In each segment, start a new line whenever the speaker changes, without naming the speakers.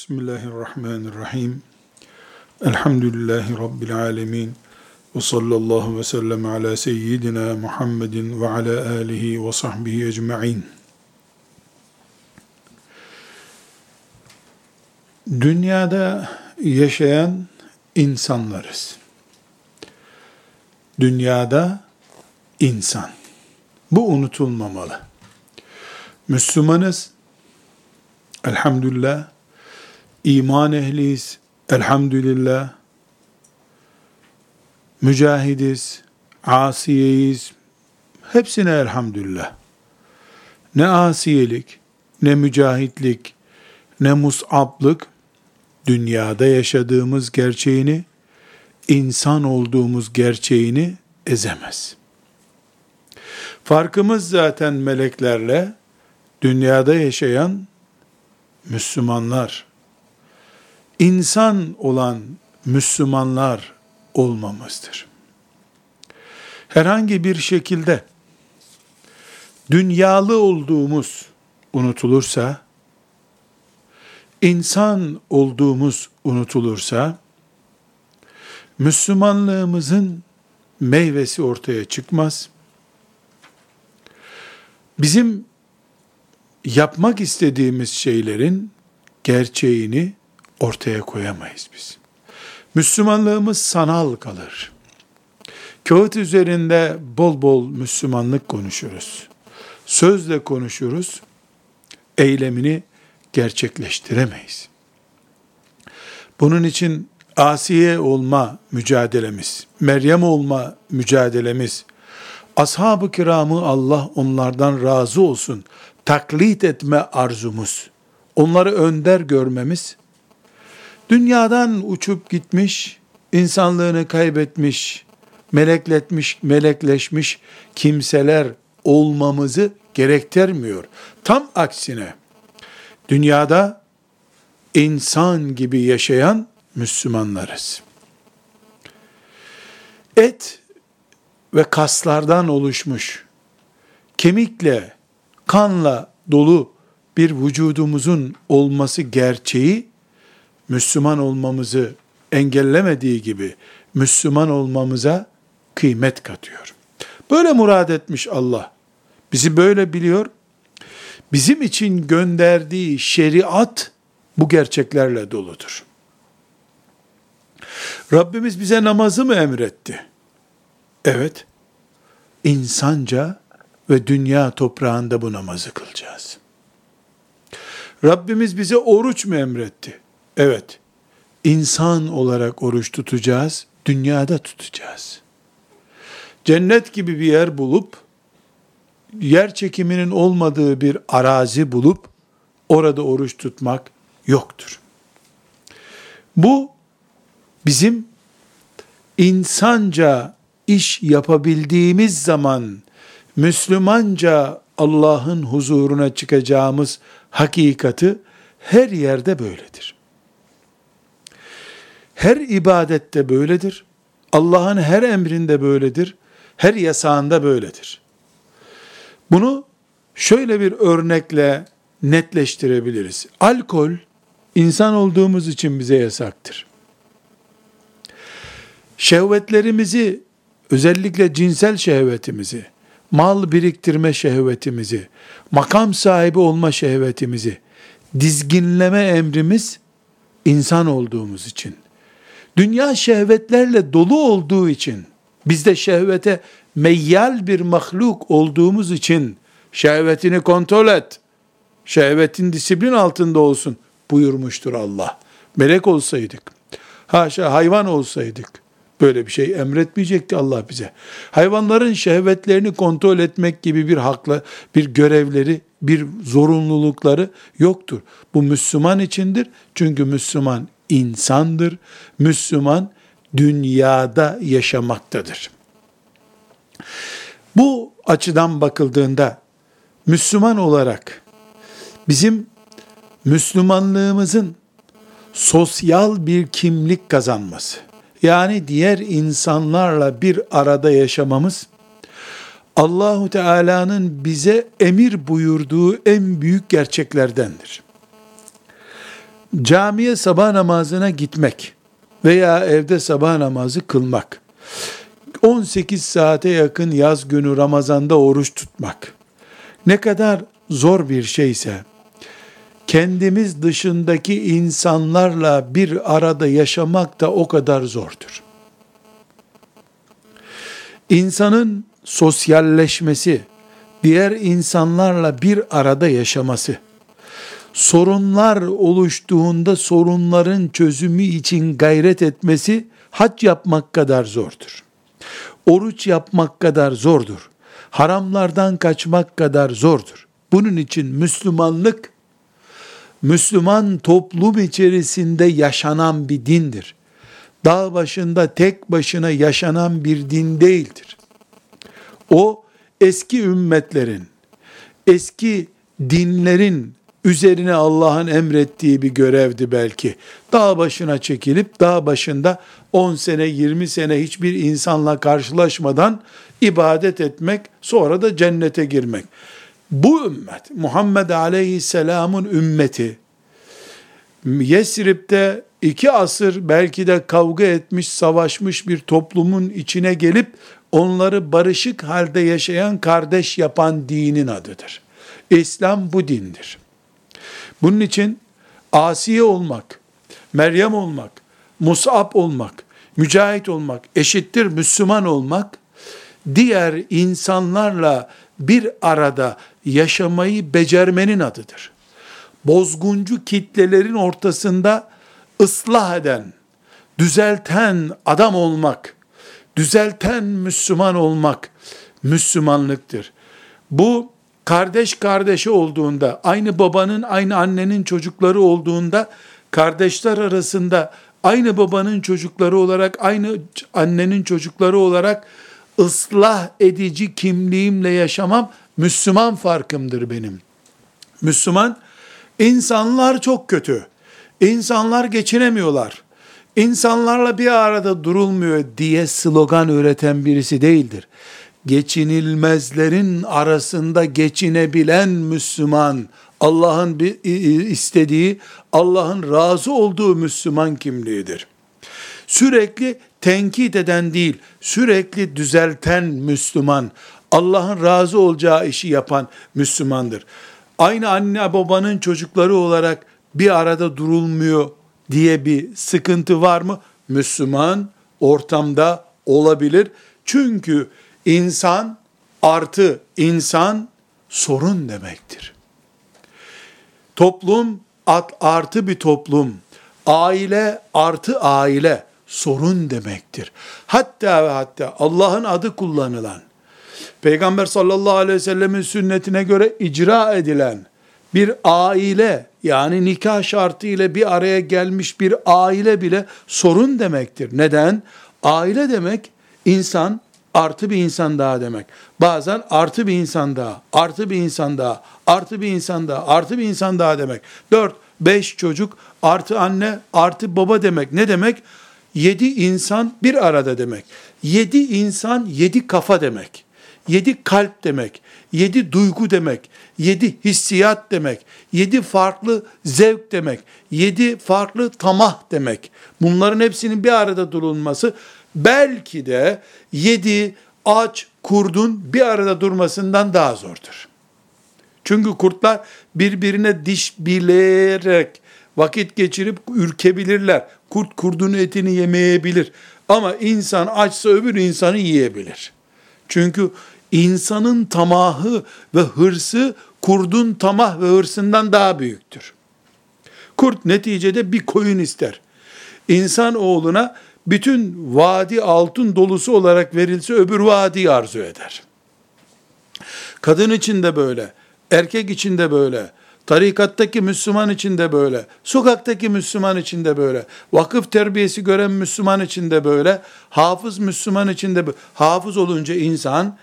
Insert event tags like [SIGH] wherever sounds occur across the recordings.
Bismillahirrahmanirrahim. Elhamdülillahi Rabbil alemin. Ve sallallahu ve sellem ala seyyidina Muhammedin ve ala alihi ve sahbihi ecma'in. Dünyada yaşayan insanlarız. Dünyada insan. Bu unutulmamalı. Müslümanız. Elhamdülillah iman ehliyiz, elhamdülillah, mücahidiz, asiyeyiz, hepsine elhamdülillah. Ne asiyelik, ne mücahitlik, ne musablık, dünyada yaşadığımız gerçeğini, insan olduğumuz gerçeğini ezemez. Farkımız zaten meleklerle, dünyada yaşayan Müslümanlar, insan olan Müslümanlar olmamızdır. Herhangi bir şekilde dünyalı olduğumuz unutulursa, insan olduğumuz unutulursa, Müslümanlığımızın meyvesi ortaya çıkmaz. Bizim yapmak istediğimiz şeylerin gerçeğini ortaya koyamayız biz. Müslümanlığımız sanal kalır. Kağıt üzerinde bol bol Müslümanlık konuşuruz. Sözle konuşuruz. Eylemini gerçekleştiremeyiz. Bunun için Asiye olma mücadelemiz, Meryem olma mücadelemiz, ashab-ı kiramı Allah onlardan razı olsun, taklit etme arzumuz, onları önder görmemiz, dünyadan uçup gitmiş, insanlığını kaybetmiş, melekletmiş, melekleşmiş kimseler olmamızı gerektirmiyor. Tam aksine, dünyada insan gibi yaşayan Müslümanlarız. Et ve kaslardan oluşmuş, kemikle, kanla dolu bir vücudumuzun olması gerçeği Müslüman olmamızı engellemediği gibi Müslüman olmamıza kıymet katıyor. Böyle murad etmiş Allah. Bizi böyle biliyor. Bizim için gönderdiği şeriat bu gerçeklerle doludur. Rabbimiz bize namazı mı emretti? Evet. İnsanca ve dünya toprağında bu namazı kılacağız. Rabbimiz bize oruç mu emretti? Evet. İnsan olarak oruç tutacağız, dünyada tutacağız. Cennet gibi bir yer bulup, yer çekiminin olmadığı bir arazi bulup, orada oruç tutmak yoktur. Bu, bizim insanca iş yapabildiğimiz zaman, Müslümanca Allah'ın huzuruna çıkacağımız hakikati her yerde böyledir. Her ibadette böyledir. Allah'ın her emrinde böyledir. Her yasağında böyledir. Bunu şöyle bir örnekle netleştirebiliriz. Alkol insan olduğumuz için bize yasaktır. Şehvetlerimizi özellikle cinsel şehvetimizi, mal biriktirme şehvetimizi, makam sahibi olma şehvetimizi dizginleme emrimiz insan olduğumuz için dünya şehvetlerle dolu olduğu için, biz de şehvete meyyal bir mahluk olduğumuz için, şehvetini kontrol et, şehvetin disiplin altında olsun buyurmuştur Allah. Melek olsaydık, haşa hayvan olsaydık, böyle bir şey emretmeyecekti Allah bize. Hayvanların şehvetlerini kontrol etmek gibi bir hakla, bir görevleri, bir zorunlulukları yoktur. Bu Müslüman içindir. Çünkü Müslüman insandır. Müslüman dünyada yaşamaktadır. Bu açıdan bakıldığında Müslüman olarak bizim Müslümanlığımızın sosyal bir kimlik kazanması, yani diğer insanlarla bir arada yaşamamız, Allahu Teala'nın bize emir buyurduğu en büyük gerçeklerdendir. Camiye sabah namazına gitmek veya evde sabah namazı kılmak, 18 saate yakın yaz günü Ramazan'da oruç tutmak ne kadar zor bir şeyse kendimiz dışındaki insanlarla bir arada yaşamak da o kadar zordur. İnsanın sosyalleşmesi, diğer insanlarla bir arada yaşaması, sorunlar oluştuğunda sorunların çözümü için gayret etmesi hac yapmak kadar zordur. Oruç yapmak kadar zordur. Haramlardan kaçmak kadar zordur. Bunun için Müslümanlık Müslüman toplum içerisinde yaşanan bir dindir. Dağ başında tek başına yaşanan bir din değildir. O eski ümmetlerin, eski dinlerin üzerine Allah'ın emrettiği bir görevdi belki. Dağ başına çekilip dağ başında 10 sene 20 sene hiçbir insanla karşılaşmadan ibadet etmek sonra da cennete girmek. Bu ümmet Muhammed Aleyhisselam'ın ümmeti Yesrib'de iki asır belki de kavga etmiş, savaşmış bir toplumun içine gelip onları barışık halde yaşayan kardeş yapan dinin adıdır. İslam bu dindir. Bunun için Asiye olmak, Meryem olmak, Musab olmak, mücahit olmak, eşittir Müslüman olmak, diğer insanlarla bir arada yaşamayı becermenin adıdır. Bozguncu kitlelerin ortasında ıslah eden, düzelten adam olmak, düzelten Müslüman olmak Müslümanlıktır. Bu kardeş kardeşi olduğunda, aynı babanın, aynı annenin çocukları olduğunda, kardeşler arasında aynı babanın çocukları olarak, aynı annenin çocukları olarak ıslah edici kimliğimle yaşamam Müslüman farkımdır benim. Müslüman, insanlar çok kötü. İnsanlar geçinemiyorlar. İnsanlarla bir arada durulmuyor diye slogan üreten birisi değildir geçinilmezlerin arasında geçinebilen Müslüman, Allah'ın istediği, Allah'ın razı olduğu Müslüman kimliğidir. Sürekli tenkit eden değil, sürekli düzelten Müslüman, Allah'ın razı olacağı işi yapan Müslümandır. Aynı anne babanın çocukları olarak bir arada durulmuyor diye bir sıkıntı var mı? Müslüman ortamda olabilir. Çünkü İnsan artı insan sorun demektir. Toplum artı bir toplum, aile artı aile sorun demektir. Hatta ve hatta Allah'ın adı kullanılan, Peygamber sallallahu aleyhi ve sellemin sünnetine göre icra edilen bir aile yani nikah şartı ile bir araya gelmiş bir aile bile sorun demektir. Neden? Aile demek insan artı bir insan daha demek. Bazen artı bir insan daha, artı bir insan daha, artı bir insan daha, artı bir insan daha demek. Dört, beş çocuk, artı anne, artı baba demek. Ne demek? Yedi insan bir arada demek. Yedi insan, yedi kafa demek. Yedi kalp demek. Yedi duygu demek. Yedi hissiyat demek. Yedi farklı zevk demek. Yedi farklı tamah demek. Bunların hepsinin bir arada durulması belki de yedi aç kurdun bir arada durmasından daha zordur. Çünkü kurtlar birbirine diş bilerek vakit geçirip ürkebilirler. Kurt kurdun etini yemeyebilir. Ama insan açsa öbür insanı yiyebilir. Çünkü insanın tamahı ve hırsı kurdun tamah ve hırsından daha büyüktür. Kurt neticede bir koyun ister. İnsan oğluna bütün vadi altın dolusu olarak verilse öbür vadiyi arzu eder. Kadın için de böyle, erkek için de böyle, tarikattaki Müslüman için de böyle, sokaktaki Müslüman için de böyle, vakıf terbiyesi gören Müslüman için de böyle, hafız Müslüman için de böyle. Hafız olunca insan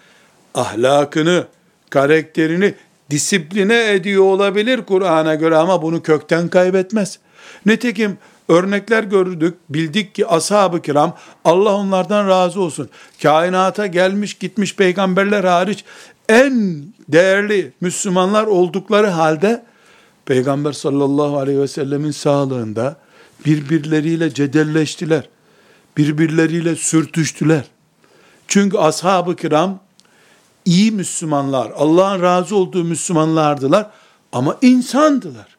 ahlakını, karakterini disipline ediyor olabilir Kur'an'a göre ama bunu kökten kaybetmez. Nitekim örnekler gördük, bildik ki ashab-ı kiram, Allah onlardan razı olsun, kainata gelmiş gitmiş peygamberler hariç, en değerli Müslümanlar oldukları halde, Peygamber sallallahu aleyhi ve sellemin sağlığında birbirleriyle cedelleştiler. Birbirleriyle sürtüştüler. Çünkü ashab-ı kiram iyi Müslümanlar, Allah'ın razı olduğu Müslümanlardılar ama insandılar.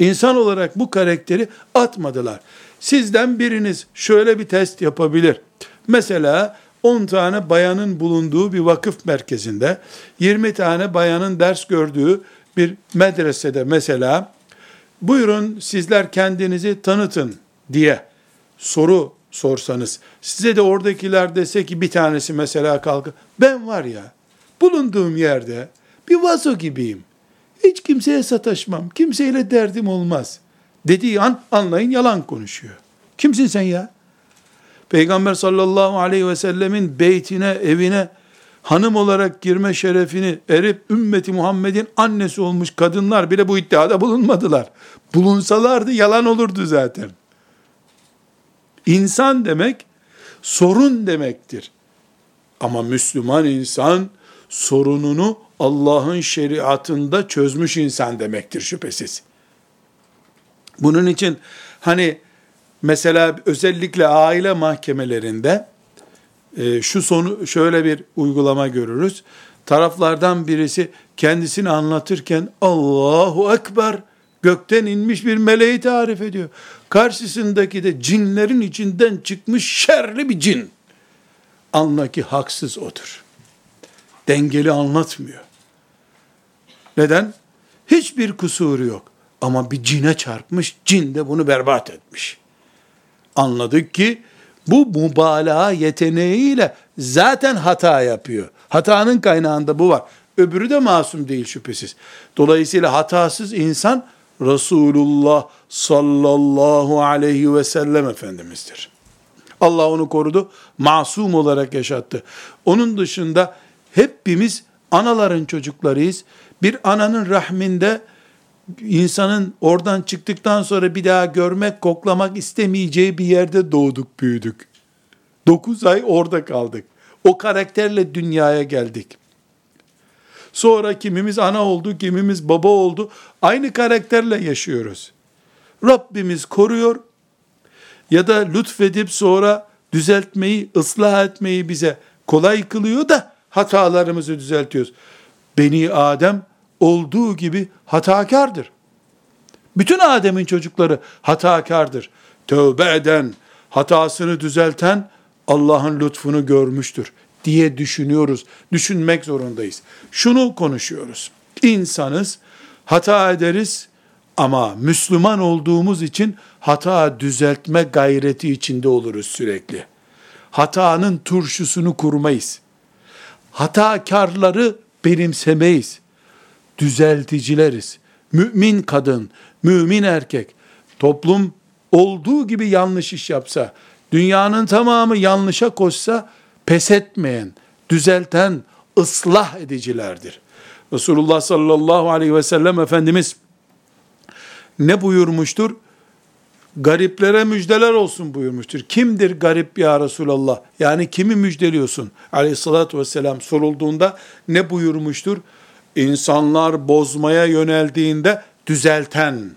İnsan olarak bu karakteri atmadılar. Sizden biriniz şöyle bir test yapabilir. Mesela 10 tane bayanın bulunduğu bir vakıf merkezinde, 20 tane bayanın ders gördüğü bir medresede mesela, buyurun sizler kendinizi tanıtın diye soru sorsanız, size de oradakiler dese ki bir tanesi mesela kalkıp, ben var ya, bulunduğum yerde bir vazo gibiyim. Hiç kimseye sataşmam, kimseyle derdim olmaz. Dediği an anlayın yalan konuşuyor. Kimsin sen ya? Peygamber sallallahu aleyhi ve sellemin beytine, evine hanım olarak girme şerefini erip ümmeti Muhammed'in annesi olmuş kadınlar bile bu iddiada bulunmadılar. Bulunsalardı yalan olurdu zaten. İnsan demek sorun demektir. Ama Müslüman insan sorununu Allah'ın şeriatında çözmüş insan demektir şüphesiz. Bunun için hani mesela özellikle aile mahkemelerinde e, şu sonu şöyle bir uygulama görürüz. Taraflardan birisi kendisini anlatırken Allahu Ekber gökten inmiş bir meleği tarif ediyor. Karşısındaki de cinlerin içinden çıkmış şerli bir cin. Anla ki haksız odur. Dengeli anlatmıyor. Neden? Hiçbir kusuru yok. Ama bir cine çarpmış, cin de bunu berbat etmiş. Anladık ki bu mübalağa yeteneğiyle zaten hata yapıyor. Hatanın kaynağında bu var. Öbürü de masum değil şüphesiz. Dolayısıyla hatasız insan Resulullah sallallahu aleyhi ve sellem Efendimiz'dir. Allah onu korudu, masum olarak yaşattı. Onun dışında hepimiz anaların çocuklarıyız. Bir ananın rahminde insanın oradan çıktıktan sonra bir daha görmek, koklamak istemeyeceği bir yerde doğduk, büyüdük. Dokuz ay orada kaldık. O karakterle dünyaya geldik. Sonra kimimiz ana oldu, kimimiz baba oldu. Aynı karakterle yaşıyoruz. Rabbimiz koruyor ya da lütfedip sonra düzeltmeyi, ıslah etmeyi bize kolay kılıyor da hatalarımızı düzeltiyoruz. Beni Adem olduğu gibi hatakardır. Bütün Adem'in çocukları hatakardır. Tövbe eden, hatasını düzelten Allah'ın lütfunu görmüştür diye düşünüyoruz. Düşünmek zorundayız. Şunu konuşuyoruz. İnsanız, hata ederiz ama Müslüman olduğumuz için hata düzeltme gayreti içinde oluruz sürekli. Hatanın turşusunu kurmayız. Hatakarları benimsemeyiz düzelticileriz. Mümin kadın, mümin erkek, toplum olduğu gibi yanlış iş yapsa, dünyanın tamamı yanlışa koşsa, pes etmeyen, düzelten, ıslah edicilerdir. Resulullah sallallahu aleyhi ve sellem Efendimiz ne buyurmuştur? Gariplere müjdeler olsun buyurmuştur. Kimdir garip ya Resulallah? Yani kimi müjdeliyorsun? Aleyhissalatü vesselam sorulduğunda ne buyurmuştur? insanlar bozmaya yöneldiğinde düzelten,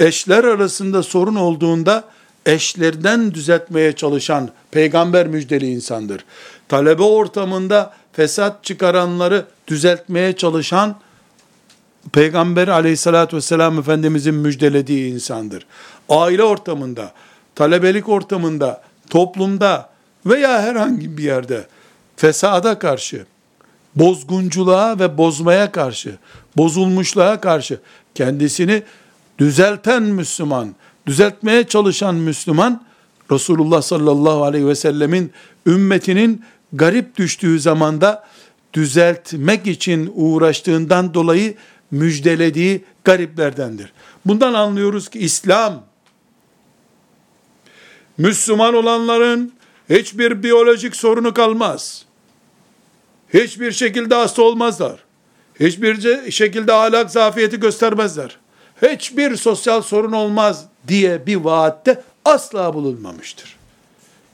eşler arasında sorun olduğunda eşlerden düzeltmeye çalışan peygamber müjdeli insandır. Talebe ortamında fesat çıkaranları düzeltmeye çalışan peygamber aleyhissalatü vesselam efendimizin müjdelediği insandır. Aile ortamında, talebelik ortamında, toplumda veya herhangi bir yerde fesada karşı bozgunculuğa ve bozmaya karşı, bozulmuşluğa karşı kendisini düzelten Müslüman, düzeltmeye çalışan Müslüman, Resulullah sallallahu aleyhi ve sellemin ümmetinin garip düştüğü zamanda düzeltmek için uğraştığından dolayı müjdelediği gariplerdendir. Bundan anlıyoruz ki İslam, Müslüman olanların hiçbir biyolojik sorunu kalmaz. Hiçbir şekilde hasta olmazlar. Hiçbir şekilde ahlak zafiyeti göstermezler. Hiçbir sosyal sorun olmaz diye bir vaatte asla bulunmamıştır.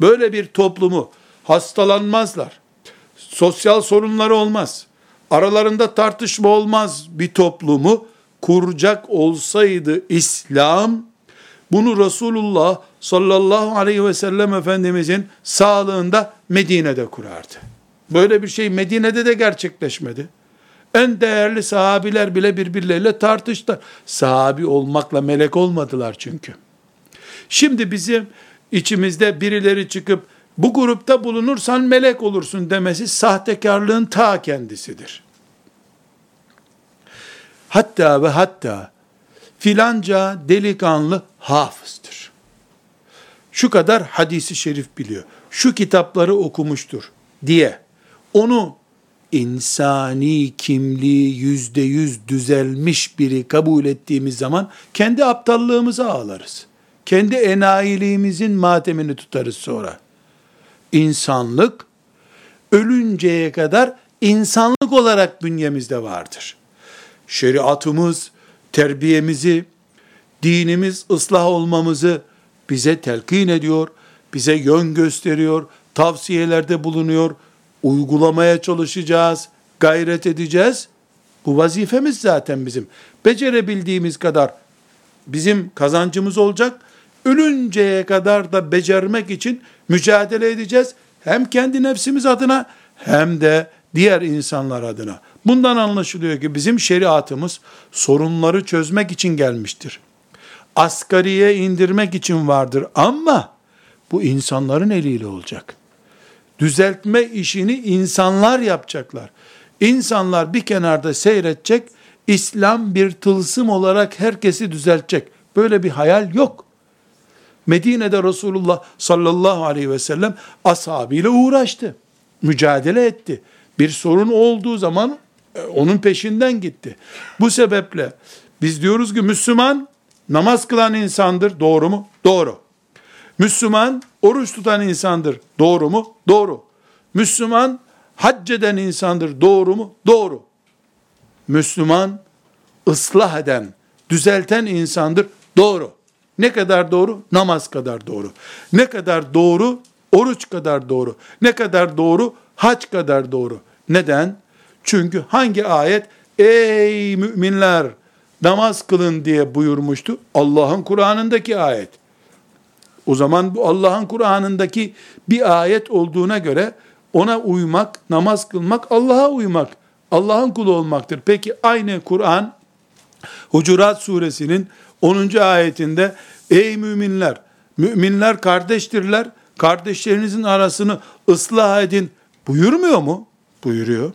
Böyle bir toplumu hastalanmazlar. Sosyal sorunları olmaz. Aralarında tartışma olmaz bir toplumu kuracak olsaydı İslam, bunu Resulullah sallallahu aleyhi ve sellem Efendimizin sağlığında Medine'de kurardı. Böyle bir şey Medine'de de gerçekleşmedi. En değerli sahabiler bile birbirleriyle tartıştılar. Sahabi olmakla melek olmadılar çünkü. Şimdi bizim içimizde birileri çıkıp bu grupta bulunursan melek olursun demesi sahtekarlığın ta kendisidir. Hatta ve hatta filanca delikanlı hafızdır. Şu kadar hadisi şerif biliyor. Şu kitapları okumuştur diye onu insani kimliği yüzde yüz düzelmiş biri kabul ettiğimiz zaman kendi aptallığımıza ağlarız. Kendi enayiliğimizin matemini tutarız sonra. İnsanlık ölünceye kadar insanlık olarak bünyemizde vardır. Şeriatımız, terbiyemizi, dinimiz ıslah olmamızı bize telkin ediyor, bize yön gösteriyor, tavsiyelerde bulunuyor, uygulamaya çalışacağız, gayret edeceğiz. Bu vazifemiz zaten bizim. Becerebildiğimiz kadar bizim kazancımız olacak. Ölünceye kadar da becermek için mücadele edeceğiz. Hem kendi nefsimiz adına hem de diğer insanlar adına. Bundan anlaşılıyor ki bizim şeriatımız sorunları çözmek için gelmiştir. Asgariye indirmek için vardır ama bu insanların eliyle olacak düzeltme işini insanlar yapacaklar. İnsanlar bir kenarda seyredecek, İslam bir tılsım olarak herkesi düzeltecek. Böyle bir hayal yok. Medine'de Resulullah sallallahu aleyhi ve sellem ashabıyla uğraştı. Mücadele etti. Bir sorun olduğu zaman e, onun peşinden gitti. Bu sebeple biz diyoruz ki Müslüman namaz kılan insandır. Doğru mu? Doğru. Müslüman oruç tutan insandır. Doğru mu? Doğru. Müslüman hac eden insandır. Doğru mu? Doğru. Müslüman ıslah eden, düzelten insandır. Doğru. Ne kadar doğru? Namaz kadar doğru. Ne kadar doğru? Oruç kadar doğru. Ne kadar doğru? Hac kadar doğru. Neden? Çünkü hangi ayet? Ey müminler namaz kılın diye buyurmuştu. Allah'ın Kur'an'ındaki ayet. O zaman bu Allah'ın Kur'an'ındaki bir ayet olduğuna göre ona uymak, namaz kılmak, Allah'a uymak, Allah'ın kulu olmaktır. Peki aynı Kur'an Hucurat suresinin 10. ayetinde ey müminler, müminler kardeştirler, kardeşlerinizin arasını ıslah edin buyurmuyor mu? Buyuruyor.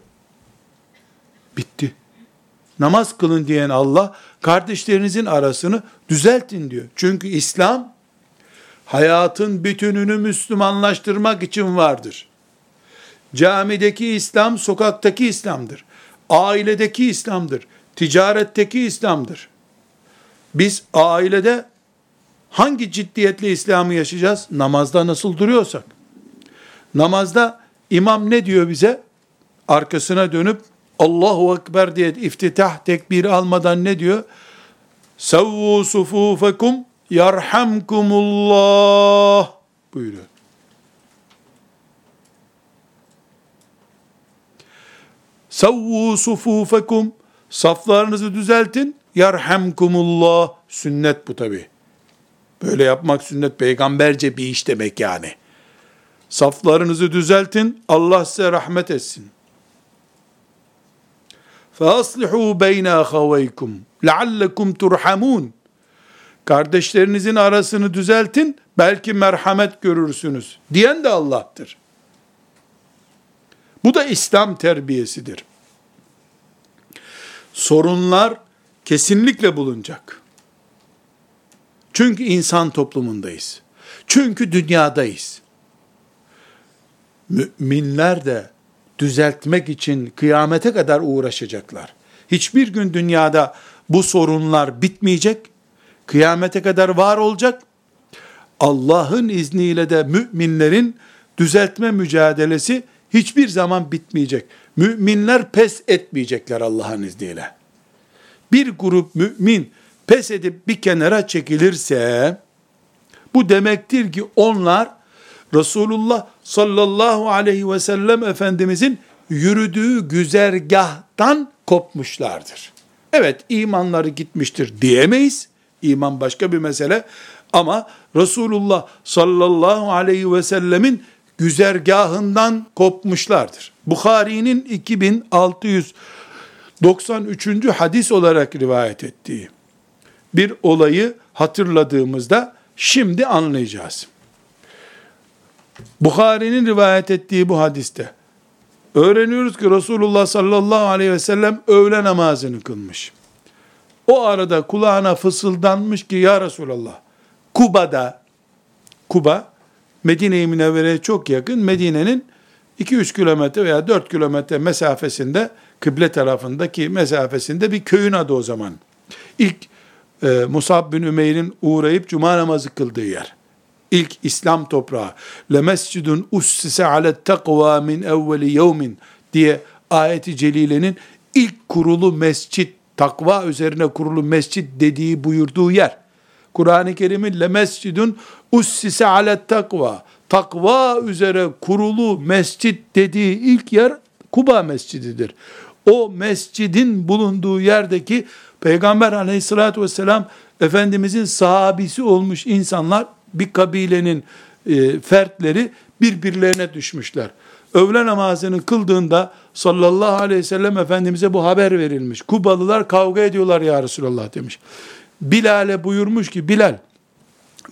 Bitti. Namaz kılın diyen Allah kardeşlerinizin arasını düzeltin diyor. Çünkü İslam hayatın bütününü Müslümanlaştırmak için vardır. Camideki İslam sokaktaki İslam'dır. Ailedeki İslam'dır. Ticaretteki İslam'dır. Biz ailede hangi ciddiyetle İslam'ı yaşayacağız? Namazda nasıl duruyorsak. Namazda imam ne diyor bize? Arkasına dönüp Allahu Ekber diye iftitah tekbiri almadan ne diyor? Sevvu sufufekum yarhamkumullah buyuruyor. Savvu sufufekum saflarınızı düzeltin yarhamkumullah sünnet bu tabi. Böyle yapmak sünnet peygamberce bir iş demek yani. Saflarınızı düzeltin Allah size rahmet etsin. فَأَصْلِحُوا بَيْنَ أَخَوَيْكُمْ لَعَلَّكُمْ تُرْحَمُونَ Kardeşlerinizin arasını düzeltin, belki merhamet görürsünüz. Diyen de Allah'tır. Bu da İslam terbiyesidir. Sorunlar kesinlikle bulunacak. Çünkü insan toplumundayız. Çünkü dünyadayız. Müminler de düzeltmek için kıyamete kadar uğraşacaklar. Hiçbir gün dünyada bu sorunlar bitmeyecek. Kıyamete kadar var olacak. Allah'ın izniyle de müminlerin düzeltme mücadelesi hiçbir zaman bitmeyecek. Müminler pes etmeyecekler Allah'ın izniyle. Bir grup mümin pes edip bir kenara çekilirse, bu demektir ki onlar Resulullah sallallahu aleyhi ve sellem Efendimizin yürüdüğü güzergahtan kopmuşlardır. Evet imanları gitmiştir diyemeyiz. İman başka bir mesele. Ama Resulullah sallallahu aleyhi ve sellemin güzergahından kopmuşlardır. Bukhari'nin 2693. hadis olarak rivayet ettiği bir olayı hatırladığımızda şimdi anlayacağız. Bukhari'nin rivayet ettiği bu hadiste öğreniyoruz ki Resulullah sallallahu aleyhi ve sellem öğle namazını kılmış. O arada kulağına fısıldanmış ki ya Resulallah Kuba'da Kuba Medine-i Münevvere'ye çok yakın Medine'nin 2-3 kilometre veya 4 kilometre mesafesinde kıble tarafındaki mesafesinde bir köyün adı o zaman. İlk e, Musab bin Ümeyr'in uğrayıp cuma namazı kıldığı yer. İlk İslam toprağı. Le mescidun ussise ale takva min evveli yevmin diye ayeti celilenin ilk kurulu mescit, takva üzerine kurulu mescit dediği buyurduğu yer. Kur'an-ı Kerim'in le mescidun ussise ale takva. Takva üzere kurulu mescit dediği ilk yer Kuba Mescididir. O mescidin bulunduğu yerdeki Peygamber aleyhissalatü vesselam Efendimizin sahabisi olmuş insanlar bir kabilenin e, fertleri birbirlerine düşmüşler. Öğle namazını kıldığında sallallahu aleyhi ve sellem Efendimiz'e bu haber verilmiş. Kubalılar kavga ediyorlar ya Resulallah demiş. Bilal'e buyurmuş ki Bilal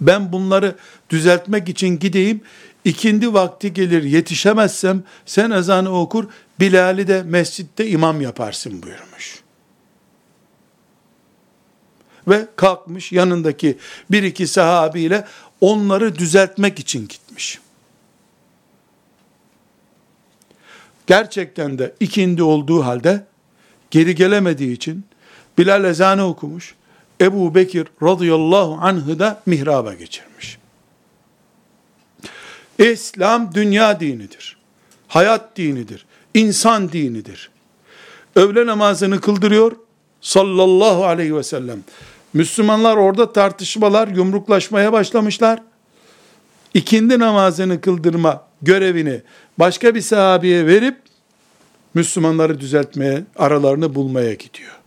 ben bunları düzeltmek için gideyim. İkindi vakti gelir yetişemezsem sen ezanı okur Bilal'i de mescitte imam yaparsın buyurmuş. Ve kalkmış yanındaki bir iki sahabiyle onları düzeltmek için gitmiş. Gerçekten de ikindi olduğu halde geri gelemediği için Bilal ezanı okumuş. Ebu Bekir radıyallahu anh'ı da mihraba geçirmiş. İslam dünya dinidir. Hayat dinidir. insan dinidir. Öğle namazını kıldırıyor sallallahu aleyhi ve sellem. Müslümanlar orada tartışmalar, yumruklaşmaya başlamışlar. İkindi namazını kıldırma görevini başka bir sahabeye verip Müslümanları düzeltmeye, aralarını bulmaya gidiyor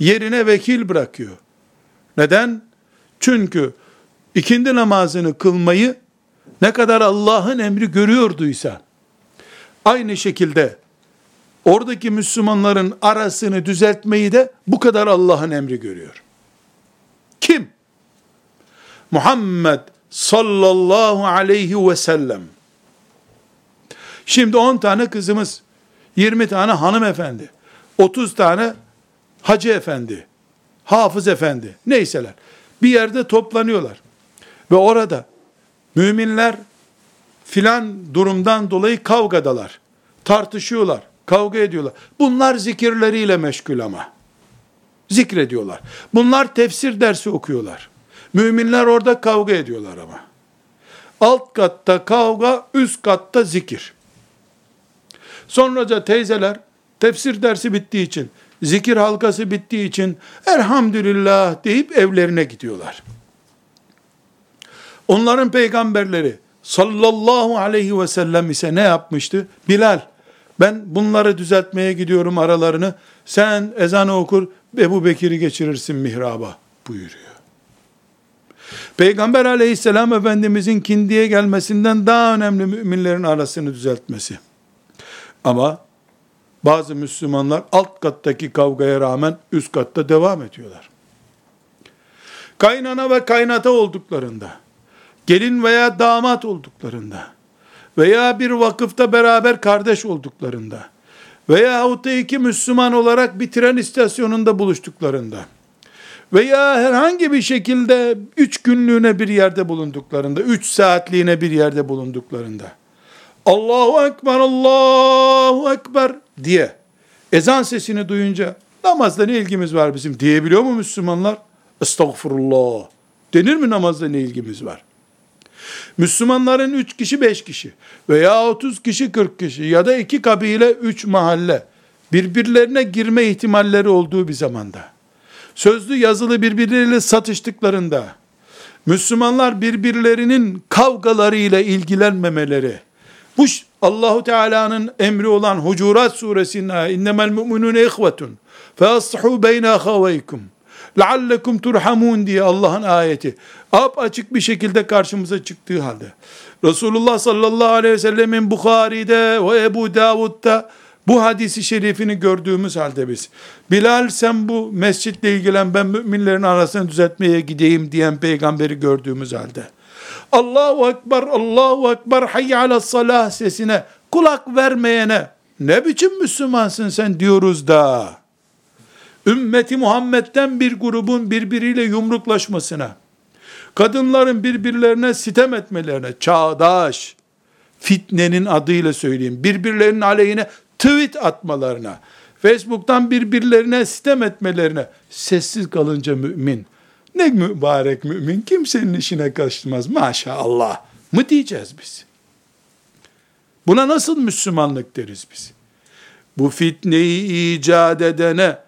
yerine vekil bırakıyor. Neden? Çünkü ikindi namazını kılmayı ne kadar Allah'ın emri görüyorduysa, aynı şekilde oradaki Müslümanların arasını düzeltmeyi de bu kadar Allah'ın emri görüyor. Kim? Muhammed sallallahu aleyhi ve sellem. Şimdi 10 tane kızımız, 20 tane hanımefendi, 30 tane hacı efendi, hafız efendi, neyseler bir yerde toplanıyorlar. Ve orada müminler filan durumdan dolayı kavgadalar. Tartışıyorlar, kavga ediyorlar. Bunlar zikirleriyle meşgul ama. Zikrediyorlar. Bunlar tefsir dersi okuyorlar. Müminler orada kavga ediyorlar ama. Alt katta kavga, üst katta zikir. Sonraca teyzeler tefsir dersi bittiği için zikir halkası bittiği için elhamdülillah deyip evlerine gidiyorlar. Onların peygamberleri sallallahu aleyhi ve sellem ise ne yapmıştı? Bilal ben bunları düzeltmeye gidiyorum aralarını. Sen ezanı okur Ebu Bekir'i geçirirsin mihraba buyuruyor. Peygamber aleyhisselam efendimizin kindiye gelmesinden daha önemli müminlerin arasını düzeltmesi. Ama bazı Müslümanlar alt kattaki kavgaya rağmen üst katta devam ediyorlar. Kaynana ve kaynata olduklarında, gelin veya damat olduklarında, veya bir vakıfta beraber kardeş olduklarında, veya da iki Müslüman olarak bir tren istasyonunda buluştuklarında, veya herhangi bir şekilde üç günlüğüne bir yerde bulunduklarında, üç saatliğine bir yerde bulunduklarında, Allahu Ekber, Allahu Ekber diye ezan sesini duyunca namazda ne ilgimiz var bizim diyebiliyor mu Müslümanlar? Estağfurullah. Denir mi namazda ne ilgimiz var? Müslümanların 3 kişi 5 kişi veya 30 kişi 40 kişi ya da 2 kabile 3 mahalle birbirlerine girme ihtimalleri olduğu bir zamanda. Sözlü yazılı birbirleriyle satıştıklarında Müslümanlar birbirlerinin kavgalarıyla ilgilenmemeleri. Bu Allahu Teala'nın emri olan Hucurat suresinde innemel mu'minun ihvetun faslihu beyne havaykum لَعَلَّكُمْ turhamun diye Allah'ın ayeti. Ap açık bir şekilde karşımıza çıktığı halde. Resulullah sallallahu aleyhi ve sellemin Bukhari'de ve Ebu Davud'da bu hadisi şerifini gördüğümüz halde biz, Bilal sen bu mescitle ilgilen ben müminlerin arasını düzeltmeye gideyim diyen peygamberi gördüğümüz halde, Allahu Ekber, Allahu Ekber, hayy ala salah sesine kulak vermeyene, ne biçim Müslümansın sen diyoruz da, ümmeti Muhammed'den bir grubun birbiriyle yumruklaşmasına, kadınların birbirlerine sitem etmelerine, çağdaş, fitnenin adıyla söyleyeyim, birbirlerinin aleyhine tweet atmalarına, Facebook'tan birbirlerine sitem etmelerine sessiz kalınca mümin, ne mübarek mümin, kimsenin işine karışmaz maşallah mı diyeceğiz biz? Buna nasıl Müslümanlık deriz biz? Bu fitneyi icat edene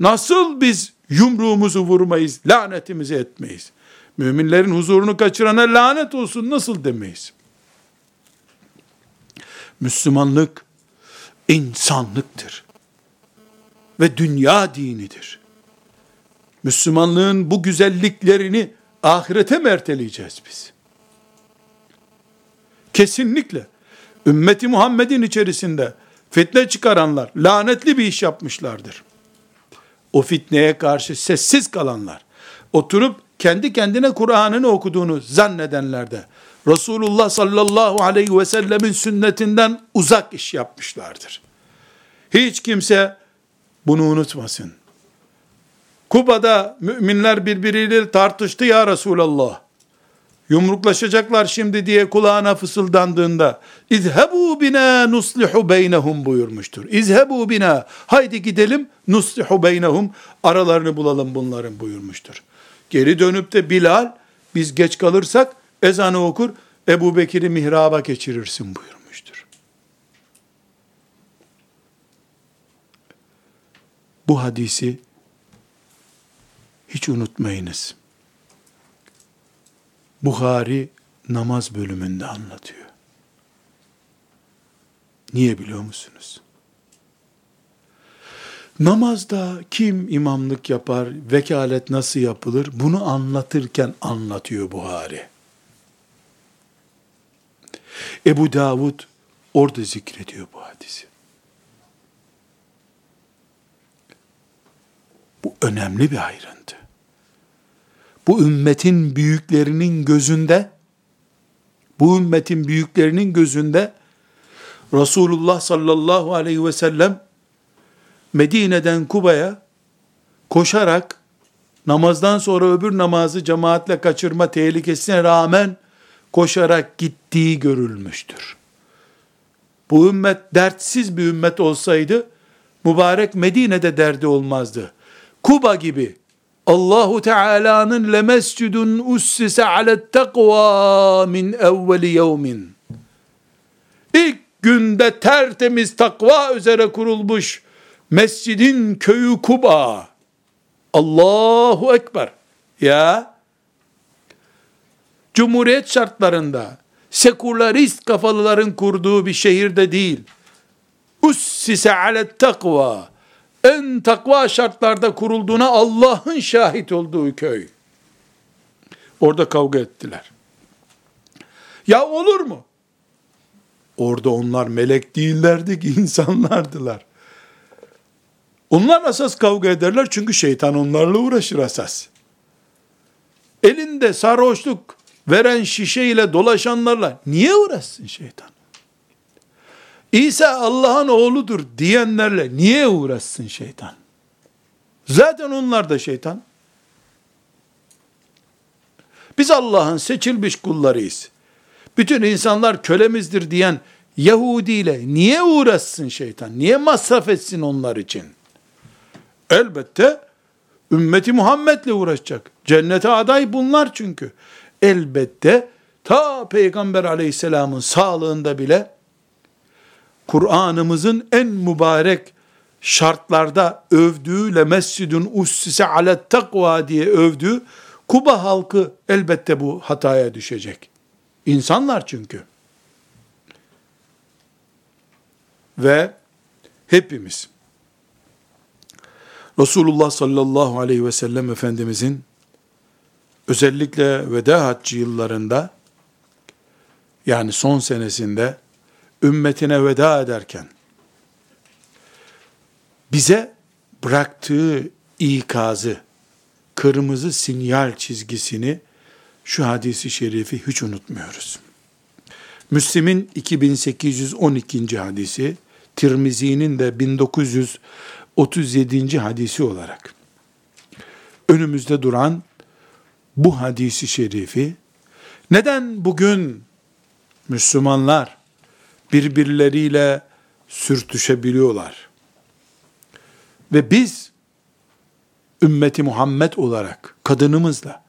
nasıl biz yumruğumuzu vurmayız, lanetimizi etmeyiz? Müminlerin huzurunu kaçırana lanet olsun nasıl demeyiz? Müslümanlık insanlıktır. Ve dünya dinidir. Müslümanlığın bu güzelliklerini ahirete merteleyeceğiz biz. Kesinlikle ümmeti Muhammed'in içerisinde fitne çıkaranlar lanetli bir iş yapmışlardır. O fitneye karşı sessiz kalanlar, oturup kendi kendine Kur'an'ını okuduğunu zannedenler de Resulullah sallallahu aleyhi ve sellemin sünnetinden uzak iş yapmışlardır. Hiç kimse bunu unutmasın. Kuba'da müminler birbiriyle tartıştı ya Resulallah. Yumruklaşacaklar şimdi diye kulağına fısıldandığında İzhebu bina nuslihu beynehum buyurmuştur. İzhebu bina haydi gidelim nuslihu beynehum aralarını bulalım bunların buyurmuştur. Geri dönüp de Bilal biz geç kalırsak ezanı okur Ebu Bekir'i mihraba geçirirsin buyurmuştur. Bu hadisi hiç unutmayınız. Bukhari namaz bölümünde anlatıyor. Niye biliyor musunuz? Namazda kim imamlık yapar, vekalet nasıl yapılır bunu anlatırken anlatıyor Buhari. Ebu Davud orada zikrediyor bu hadisi. Bu önemli bir ayrıntı. Bu ümmetin büyüklerinin gözünde, bu ümmetin büyüklerinin gözünde Resulullah sallallahu aleyhi ve sellem Medine'den Kuba'ya koşarak namazdan sonra öbür namazı cemaatle kaçırma tehlikesine rağmen koşarak gittiği görülmüştür. Bu ümmet dertsiz bir ümmet olsaydı mübarek Medine'de derdi olmazdı. Kuba gibi Allahu Teala'nın lemescudun ussise alet takva min evveli yevmin. İlk günde tertemiz takva üzere kurulmuş mescidin köyü Kuba. Allahu Ekber. Ya Cumhuriyet şartlarında sekülerist kafalıların kurduğu bir şehirde değil. Ussise alet takva. En takva şartlarda kurulduğuna Allah'ın şahit olduğu köy. Orada kavga ettiler. Ya olur mu? Orada onlar melek değillerdi ki [LAUGHS] insanlardılar. Onlar asas kavga ederler çünkü şeytan onlarla uğraşır asas. Elinde sarhoşluk veren şişeyle dolaşanlarla niye uğraşsın şeytan? İsa Allah'ın oğludur diyenlerle niye uğraşsın şeytan? Zaten onlar da şeytan. Biz Allah'ın seçilmiş kullarıyız. Bütün insanlar kölemizdir diyen Yahudi ile niye uğraşsın şeytan? Niye masraf etsin onlar için? Elbette ümmeti Muhammed'le uğraşacak. Cennete aday bunlar çünkü elbette ta Peygamber aleyhisselamın sağlığında bile Kur'an'ımızın en mübarek şartlarda övdüğü le mescidun ussise alet takva diye övdüğü Kuba halkı elbette bu hataya düşecek. İnsanlar çünkü. Ve hepimiz Resulullah sallallahu aleyhi ve sellem Efendimizin özellikle veda haccı yıllarında yani son senesinde ümmetine veda ederken bize bıraktığı ikazı, kırmızı sinyal çizgisini şu hadisi şerifi hiç unutmuyoruz. Müslim'in 2812. hadisi, Tirmizi'nin de 1937. hadisi olarak önümüzde duran bu hadisi şerifi neden bugün Müslümanlar birbirleriyle sürtüşebiliyorlar? Ve biz ümmeti Muhammed olarak kadınımızla,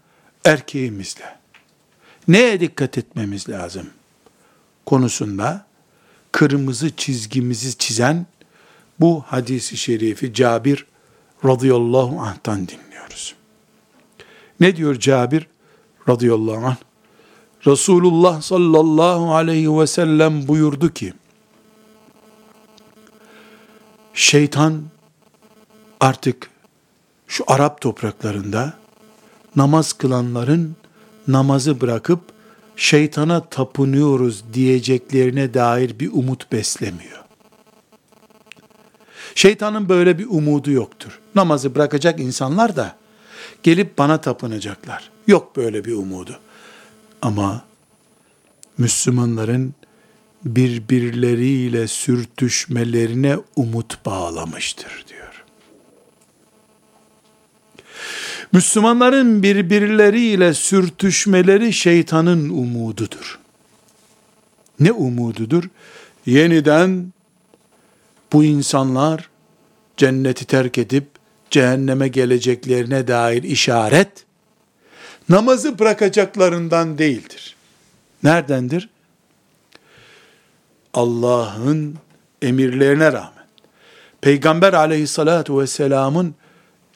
erkeğimizle neye dikkat etmemiz lazım? konusunda kırmızı çizgimizi çizen bu hadisi şerifi Cabir radıyallahu anh'tan dinliyoruz. Ne diyor Cabir radıyallahu anh? Resulullah sallallahu aleyhi ve sellem buyurdu ki, şeytan artık şu Arap topraklarında namaz kılanların namazı bırakıp şeytana tapınıyoruz diyeceklerine dair bir umut beslemiyor. Şeytanın böyle bir umudu yoktur. Namazı bırakacak insanlar da gelip bana tapınacaklar. Yok böyle bir umudu. Ama Müslümanların birbirleriyle sürtüşmelerine umut bağlamıştır diyor. Müslümanların birbirleriyle sürtüşmeleri şeytanın umududur. Ne umududur? Yeniden bu insanlar cenneti terk edip cehenneme geleceklerine dair işaret namazı bırakacaklarından değildir. Neredendir? Allah'ın emirlerine rağmen, Peygamber aleyhissalatu vesselamın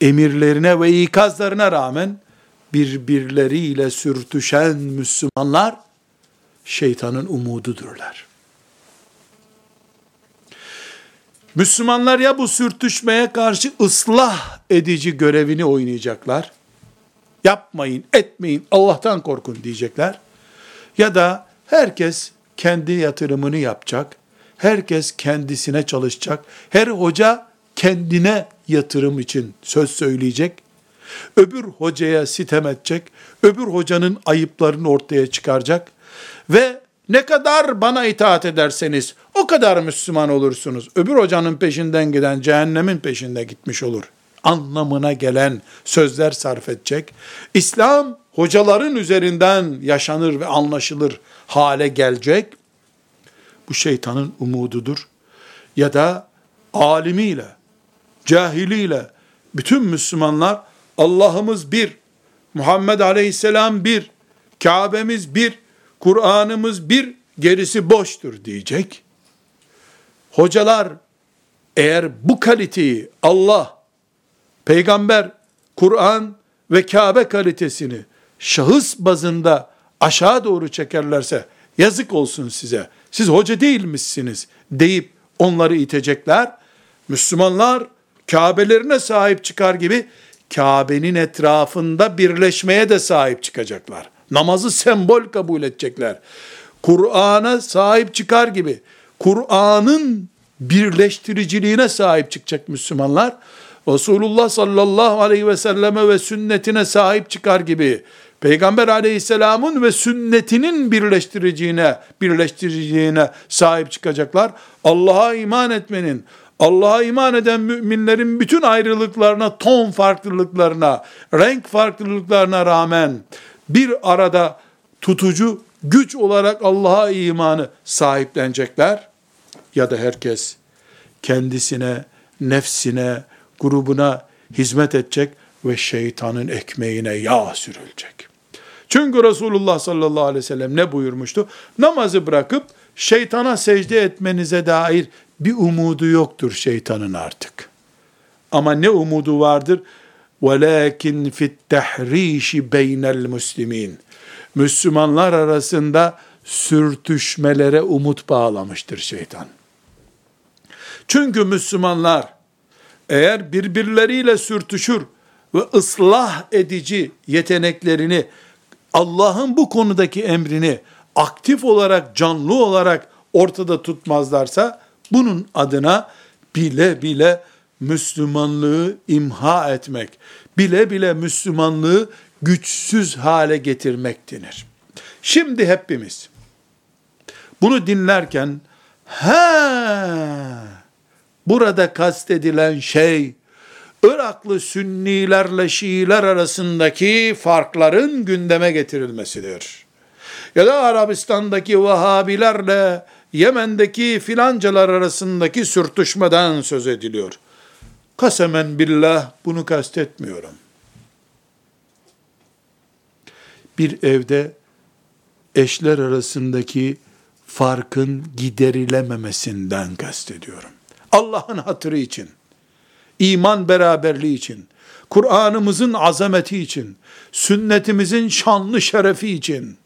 emirlerine ve ikazlarına rağmen birbirleriyle sürtüşen Müslümanlar şeytanın umududurlar. Müslümanlar ya bu sürtüşmeye karşı ıslah edici görevini oynayacaklar. Yapmayın, etmeyin, Allah'tan korkun diyecekler. Ya da herkes kendi yatırımını yapacak. Herkes kendisine çalışacak. Her hoca kendine yatırım için söz söyleyecek. Öbür hocaya sitem edecek. Öbür hocanın ayıplarını ortaya çıkaracak. Ve ne kadar bana itaat ederseniz o kadar Müslüman olursunuz. Öbür hocanın peşinden giden cehennemin peşinde gitmiş olur. Anlamına gelen sözler sarf edecek. İslam hocaların üzerinden yaşanır ve anlaşılır hale gelecek. Bu şeytanın umududur. Ya da alimiyle, cahiliyle bütün Müslümanlar Allah'ımız bir, Muhammed Aleyhisselam bir, Kabe'miz bir, Kur'an'ımız bir, gerisi boştur diyecek. Hocalar eğer bu kaliteyi Allah, peygamber, Kur'an ve Kabe kalitesini şahıs bazında aşağı doğru çekerlerse yazık olsun size. Siz hoca değilmişsiniz deyip onları itecekler. Müslümanlar Kabe'lerine sahip çıkar gibi Kabe'nin etrafında birleşmeye de sahip çıkacaklar. Namazı sembol kabul edecekler. Kur'an'a sahip çıkar gibi Kur'an'ın birleştiriciliğine sahip çıkacak Müslümanlar. Resulullah sallallahu aleyhi ve selleme ve sünnetine sahip çıkar gibi Peygamber aleyhisselamın ve sünnetinin birleştiriciliğine, birleştiriciliğine sahip çıkacaklar. Allah'a iman etmenin, Allah'a iman eden müminlerin bütün ayrılıklarına, ton farklılıklarına, renk farklılıklarına rağmen bir arada tutucu güç olarak Allah'a imanı sahiplenecekler. Ya da herkes kendisine, nefsine, grubuna hizmet edecek ve şeytanın ekmeğine yağ sürülecek. Çünkü Resulullah sallallahu aleyhi ve sellem ne buyurmuştu? Namazı bırakıp şeytana secde etmenize dair bir umudu yoktur şeytanın artık. Ama ne umudu vardır? وَلَاكِنْ فِي التَّحْرِيشِ بَيْنَ الْمُسْلِمِينَ Müslümanlar arasında sürtüşmelere umut bağlamıştır şeytan. Çünkü Müslümanlar eğer birbirleriyle sürtüşür ve ıslah edici yeteneklerini Allah'ın bu konudaki emrini aktif olarak, canlı olarak ortada tutmazlarsa bunun adına bile bile Müslümanlığı imha etmek, bile bile Müslümanlığı güçsüz hale getirmek denir. Şimdi hepimiz bunu dinlerken ha burada kastedilen şey Iraklı Sünnilerle Şiiler arasındaki farkların gündeme getirilmesidir. Ya da Arabistan'daki Vahabilerle Yemen'deki filancalar arasındaki sürtüşmeden söz ediliyor. Kasemen billah bunu kastetmiyorum. Bir evde eşler arasındaki farkın giderilememesinden kastediyorum. Allah'ın hatırı için, iman beraberliği için, Kur'an'ımızın azameti için, sünnetimizin şanlı şerefi için,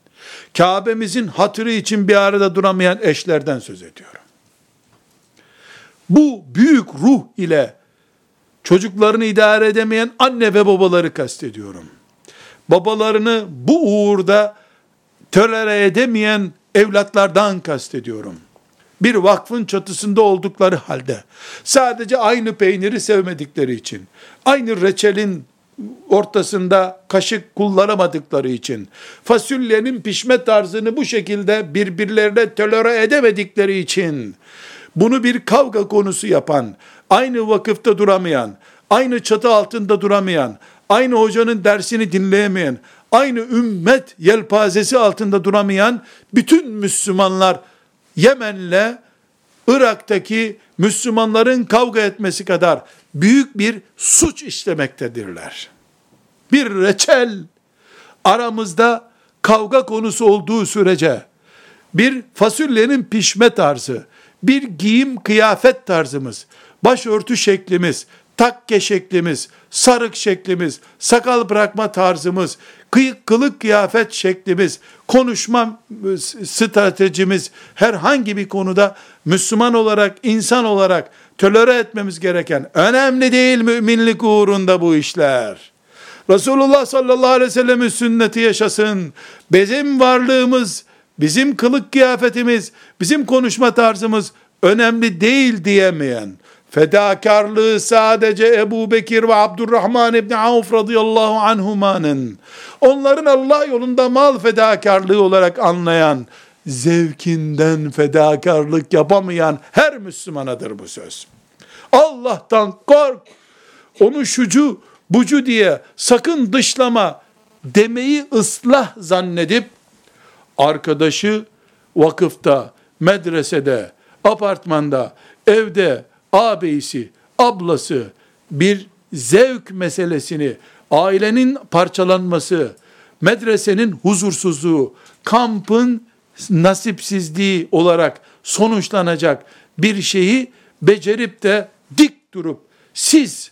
Kabe'mizin hatırı için bir arada duramayan eşlerden söz ediyorum. Bu büyük ruh ile çocuklarını idare edemeyen anne ve babaları kastediyorum. Babalarını bu uğurda tölere edemeyen evlatlardan kastediyorum. Bir vakfın çatısında oldukları halde, sadece aynı peyniri sevmedikleri için, aynı reçelin ortasında kaşık kullanamadıkları için, fasulyenin pişme tarzını bu şekilde birbirlerine tolere edemedikleri için, bunu bir kavga konusu yapan, aynı vakıfta duramayan, aynı çatı altında duramayan, aynı hocanın dersini dinleyemeyen, aynı ümmet yelpazesi altında duramayan bütün Müslümanlar Yemen'le Irak'taki Müslümanların kavga etmesi kadar büyük bir suç işlemektedirler. Bir reçel aramızda kavga konusu olduğu sürece bir fasulyenin pişme tarzı, bir giyim kıyafet tarzımız, başörtü şeklimiz, takke şeklimiz, sarık şeklimiz, sakal bırakma tarzımız, kılık kıyafet şeklimiz, konuşma ıı, stratejimiz herhangi bir konuda Müslüman olarak, insan olarak tölere etmemiz gereken önemli değil müminlik uğrunda bu işler. Resulullah sallallahu aleyhi ve sellemin sünneti yaşasın. Bizim varlığımız, bizim kılık kıyafetimiz, bizim konuşma tarzımız önemli değil diyemeyen, fedakarlığı sadece Ebu Bekir ve Abdurrahman İbni Avf radıyallahu anhumanın, onların Allah yolunda mal fedakarlığı olarak anlayan, zevkinden fedakarlık yapamayan her Müslümanadır bu söz. Allah'tan kork, onu şucu, bucu diye sakın dışlama demeyi ıslah zannedip, arkadaşı vakıfta, medresede, apartmanda, evde, ağabeyisi, ablası bir zevk meselesini, ailenin parçalanması, medresenin huzursuzluğu, kampın nasipsizliği olarak sonuçlanacak bir şeyi becerip de dik durup siz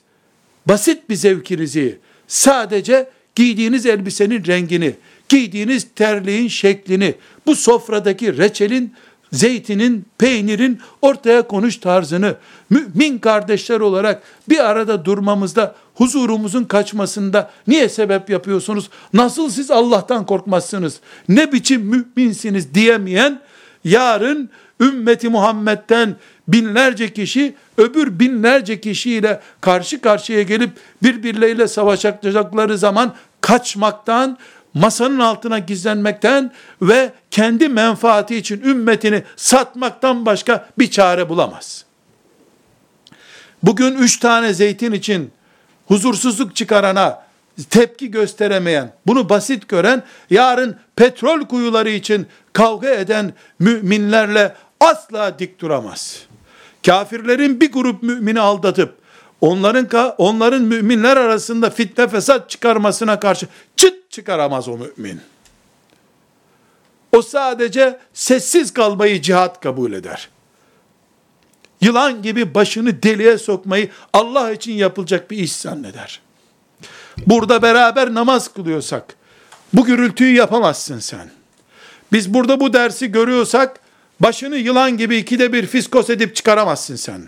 basit bir zevkinizi sadece giydiğiniz elbisenin rengini, giydiğiniz terliğin şeklini, bu sofradaki reçelin zeytinin, peynirin ortaya konuş tarzını mümin kardeşler olarak bir arada durmamızda, huzurumuzun kaçmasında niye sebep yapıyorsunuz? Nasıl siz Allah'tan korkmazsınız? Ne biçim müminsiniz diyemeyen yarın ümmeti Muhammed'den binlerce kişi öbür binlerce kişiyle karşı karşıya gelip birbirleriyle savaşacakları zaman kaçmaktan, masanın altına gizlenmekten ve kendi menfaati için ümmetini satmaktan başka bir çare bulamaz. Bugün üç tane zeytin için huzursuzluk çıkarana tepki gösteremeyen, bunu basit gören, yarın petrol kuyuları için kavga eden müminlerle asla dik duramaz. Kafirlerin bir grup mümini aldatıp, onların onların müminler arasında fitne fesat çıkarmasına karşı çıt çıkaramaz o mümin. O sadece sessiz kalmayı cihat kabul eder. Yılan gibi başını deliğe sokmayı Allah için yapılacak bir iş zanneder. Burada beraber namaz kılıyorsak, bu gürültüyü yapamazsın sen. Biz burada bu dersi görüyorsak, başını yılan gibi ikide bir fiskos edip çıkaramazsın sen.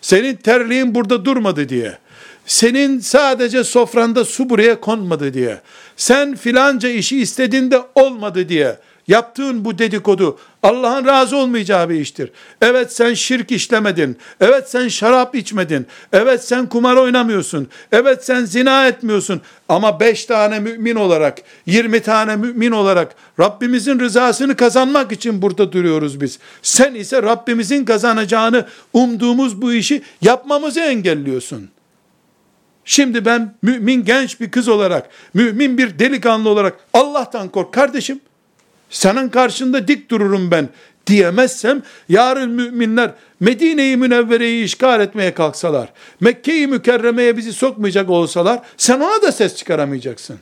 senin terliğin burada durmadı diye, senin sadece sofranda su buraya konmadı diye, sen filanca işi istediğinde olmadı diye, Yaptığın bu dedikodu Allah'ın razı olmayacağı bir iştir. Evet sen şirk işlemedin. Evet sen şarap içmedin. Evet sen kumar oynamıyorsun. Evet sen zina etmiyorsun. Ama beş tane mümin olarak, yirmi tane mümin olarak Rabbimizin rızasını kazanmak için burada duruyoruz biz. Sen ise Rabbimizin kazanacağını umduğumuz bu işi yapmamızı engelliyorsun. Şimdi ben mümin genç bir kız olarak, mümin bir delikanlı olarak Allah'tan kork kardeşim. Senin karşında dik dururum ben diyemezsem yarın müminler Medine-i Münevvere'yi işgal etmeye kalksalar, Mekke-i Mükerreme'ye bizi sokmayacak olsalar sen ona da ses çıkaramayacaksın.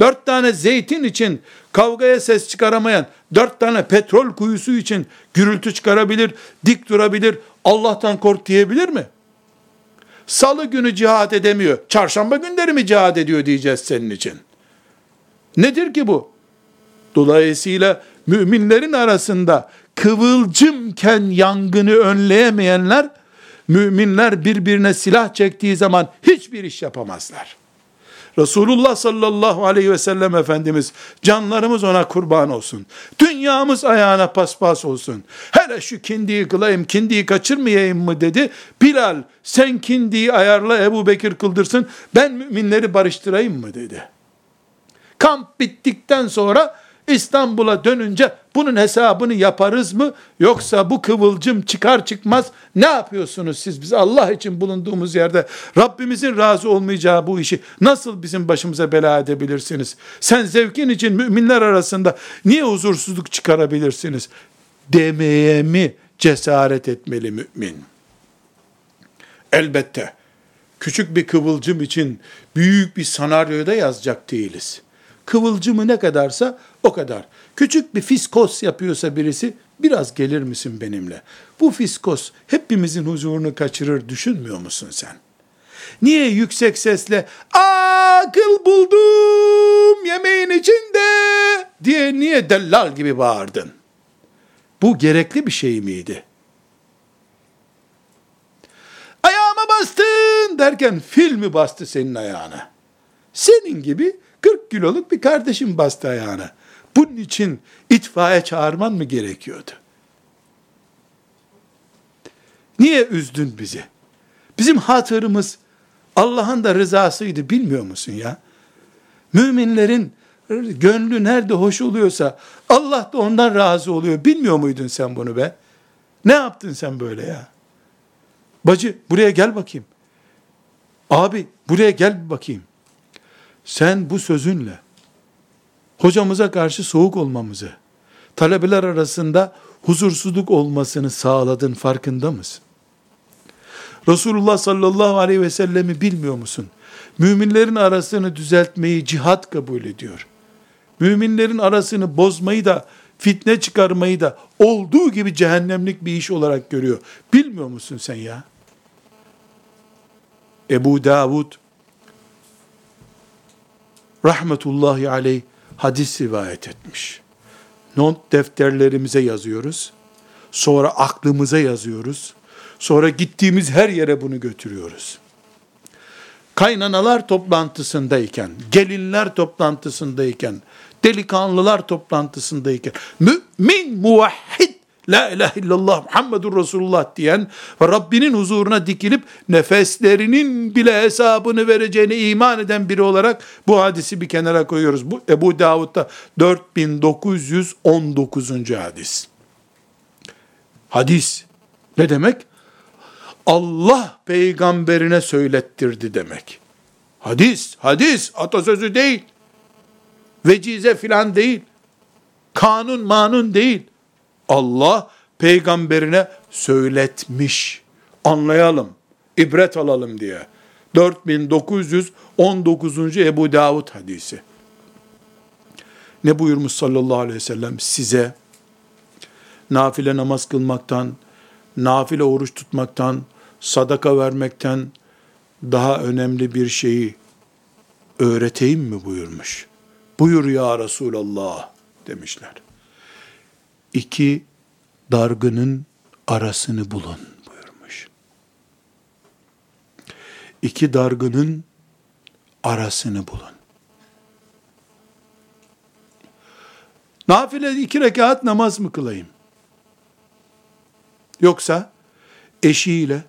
Dört tane zeytin için kavgaya ses çıkaramayan, dört tane petrol kuyusu için gürültü çıkarabilir, dik durabilir, Allah'tan kork diyebilir mi? Salı günü cihat edemiyor, çarşamba günleri mi cihat ediyor diyeceğiz senin için. Nedir ki bu? Dolayısıyla müminlerin arasında kıvılcımken yangını önleyemeyenler, müminler birbirine silah çektiği zaman hiçbir iş yapamazlar. Resulullah sallallahu aleyhi ve sellem Efendimiz, canlarımız ona kurban olsun. Dünyamız ayağına paspas olsun. Hele şu kindiyi kılayım, kindiyi kaçırmayayım mı dedi. Bilal sen kindiyi ayarla Ebu Bekir kıldırsın, ben müminleri barıştırayım mı dedi. Kamp bittikten sonra İstanbul'a dönünce bunun hesabını yaparız mı? Yoksa bu kıvılcım çıkar çıkmaz ne yapıyorsunuz siz? Biz Allah için bulunduğumuz yerde Rabbimizin razı olmayacağı bu işi nasıl bizim başımıza bela edebilirsiniz? Sen zevkin için müminler arasında niye huzursuzluk çıkarabilirsiniz? Demeye mi cesaret etmeli mümin? Elbette küçük bir kıvılcım için büyük bir senaryoda yazacak değiliz. Kıvılcımı ne kadarsa o kadar. Küçük bir fiskos yapıyorsa birisi biraz gelir misin benimle? Bu fiskos hepimizin huzurunu kaçırır düşünmüyor musun sen? Niye yüksek sesle akıl buldum yemeğin içinde diye niye dellal gibi bağırdın? Bu gerekli bir şey miydi? Ayağıma bastın derken fil mi bastı senin ayağına? Senin gibi 40 kiloluk bir kardeşim bastı ayağına. Bunun için itfaiye çağırman mı gerekiyordu? Niye üzdün bizi? Bizim hatırımız Allah'ın da rızasıydı bilmiyor musun ya? Müminlerin gönlü nerede hoş oluyorsa Allah da ondan razı oluyor. Bilmiyor muydun sen bunu be? Ne yaptın sen böyle ya? Bacı buraya gel bakayım. Abi buraya gel bakayım. Sen bu sözünle hocamıza karşı soğuk olmamızı, talebeler arasında huzursuzluk olmasını sağladın farkında mısın? Resulullah sallallahu aleyhi ve sellemi bilmiyor musun? Müminlerin arasını düzeltmeyi cihat kabul ediyor. Müminlerin arasını bozmayı da, fitne çıkarmayı da olduğu gibi cehennemlik bir iş olarak görüyor. Bilmiyor musun sen ya? Ebu Davud rahmetullahi aleyh hadis rivayet etmiş. Not defterlerimize yazıyoruz. Sonra aklımıza yazıyoruz. Sonra gittiğimiz her yere bunu götürüyoruz. Kaynanalar toplantısındayken, gelinler toplantısındayken, delikanlılar toplantısındayken, mümin muvahhid La ilahe illallah Muhammedur Resulullah diyen ve Rabbinin huzuruna dikilip nefeslerinin bile hesabını vereceğine iman eden biri olarak bu hadisi bir kenara koyuyoruz. Bu Ebu Davud'da 4919. hadis. Hadis ne demek? Allah peygamberine söylettirdi demek. Hadis, hadis, atasözü değil. Vecize filan değil. Kanun manun değil. Allah peygamberine söyletmiş. Anlayalım, ibret alalım diye. 4919. Ebu Davud hadisi. Ne buyurmuş sallallahu aleyhi ve sellem? Size nafile namaz kılmaktan, nafile oruç tutmaktan, sadaka vermekten daha önemli bir şeyi öğreteyim mi buyurmuş. Buyur ya Resulallah demişler iki dargının arasını bulun buyurmuş. iki dargının arasını bulun. Nafile iki rekat namaz mı kılayım? Yoksa eşiyle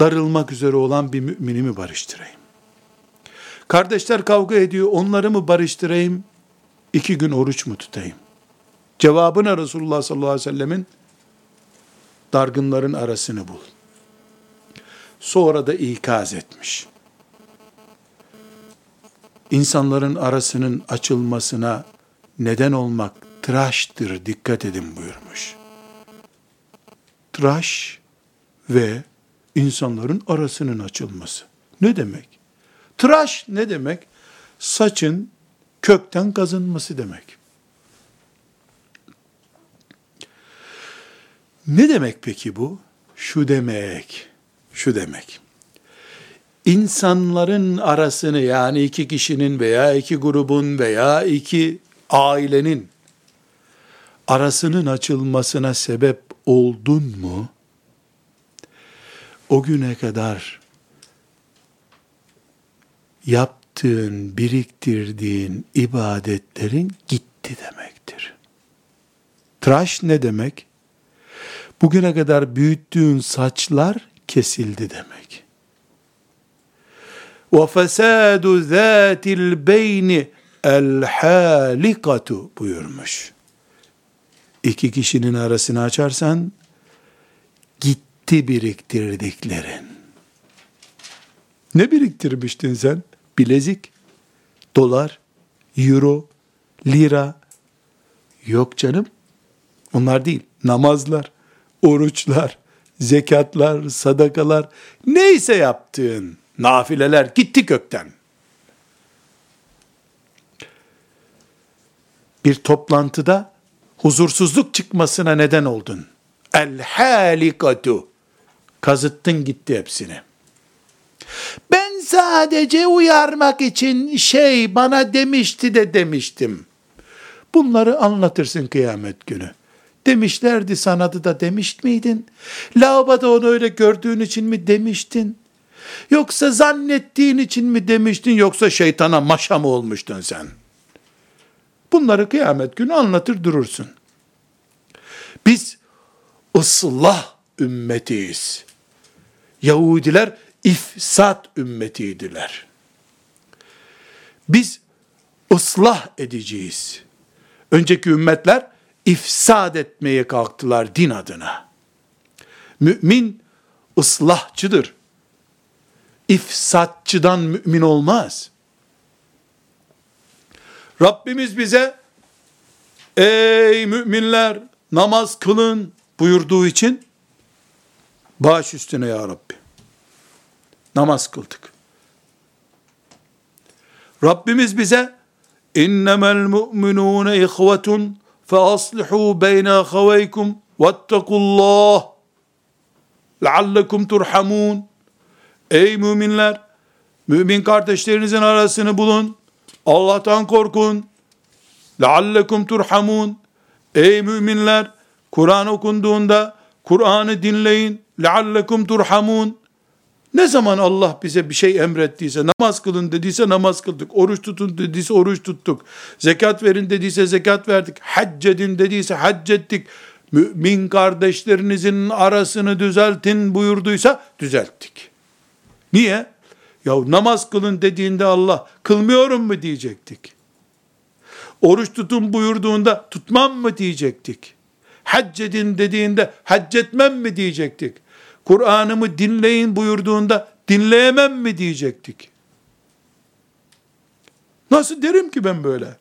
darılmak üzere olan bir mümini mi barıştırayım? Kardeşler kavga ediyor, onları mı barıştırayım? İki gün oruç mu tutayım? Cevabına Resulullah sallallahu aleyhi ve sellemin dargınların arasını bul. Sonra da ikaz etmiş. İnsanların arasının açılmasına neden olmak tıraştır dikkat edin buyurmuş. Tıraş ve insanların arasının açılması. Ne demek? Tıraş ne demek? Saçın kökten kazınması demek. Ne demek peki bu? Şu demek, şu demek. İnsanların arasını yani iki kişinin veya iki grubun veya iki ailenin arasının açılmasına sebep oldun mu? O güne kadar yaptığın, biriktirdiğin ibadetlerin gitti demektir. Tıraş ne demek? Bugüne kadar büyüttüğün saçlar kesildi demek. وَفَسَادُ ذَاتِ الْبَيْنِ el-halikatu buyurmuş. İki kişinin arasını açarsan gitti biriktirdiklerin. Ne biriktirmiştin sen? Bilezik, dolar, euro, lira. Yok canım. Onlar değil. Namazlar, oruçlar, zekatlar, sadakalar, neyse yaptığın nafileler gitti kökten. Bir toplantıda huzursuzluk çıkmasına neden oldun. El halikatu. Kazıttın gitti hepsini. Ben sadece uyarmak için şey bana demişti de demiştim. Bunları anlatırsın kıyamet günü. Demişlerdi sanadı da demiş miydin? Lavaboda onu öyle gördüğün için mi demiştin? Yoksa zannettiğin için mi demiştin yoksa şeytana maşa mı olmuştun sen? Bunları kıyamet günü anlatır durursun. Biz ıslah ümmetiyiz. Yahudiler ifsat ümmetiydiler. Biz ıslah edeceğiz. Önceki ümmetler ifsad etmeye kalktılar din adına. Mümin ıslahçıdır. İfsatçıdan mümin olmaz. Rabbimiz bize ey müminler namaz kılın buyurduğu için baş üstüne ya Rabbi. Namaz kıldık. Rabbimiz bize innemel mu'minune ihvetun fe aslihu beyne ahaveykum vettekullah leallekum turhamun Ey müminler mümin kardeşlerinizin arasını bulun Allah'tan korkun leallekum turhamun Ey müminler Kur'an okunduğunda Kur'an'ı dinleyin leallekum turhamun ne zaman Allah bize bir şey emrettiyse, namaz kılın dediyse namaz kıldık, oruç tutun dediyse oruç tuttuk, zekat verin dediyse zekat verdik, hac edin dediyse hac ettik, mümin kardeşlerinizin arasını düzeltin buyurduysa düzelttik. Niye? Ya namaz kılın dediğinde Allah kılmıyorum mu diyecektik. Oruç tutun buyurduğunda tutmam mı diyecektik. Hac edin dediğinde hac etmem mi diyecektik. Kur'an'ımı dinleyin buyurduğunda dinleyemem mi diyecektik. Nasıl derim ki ben böyle?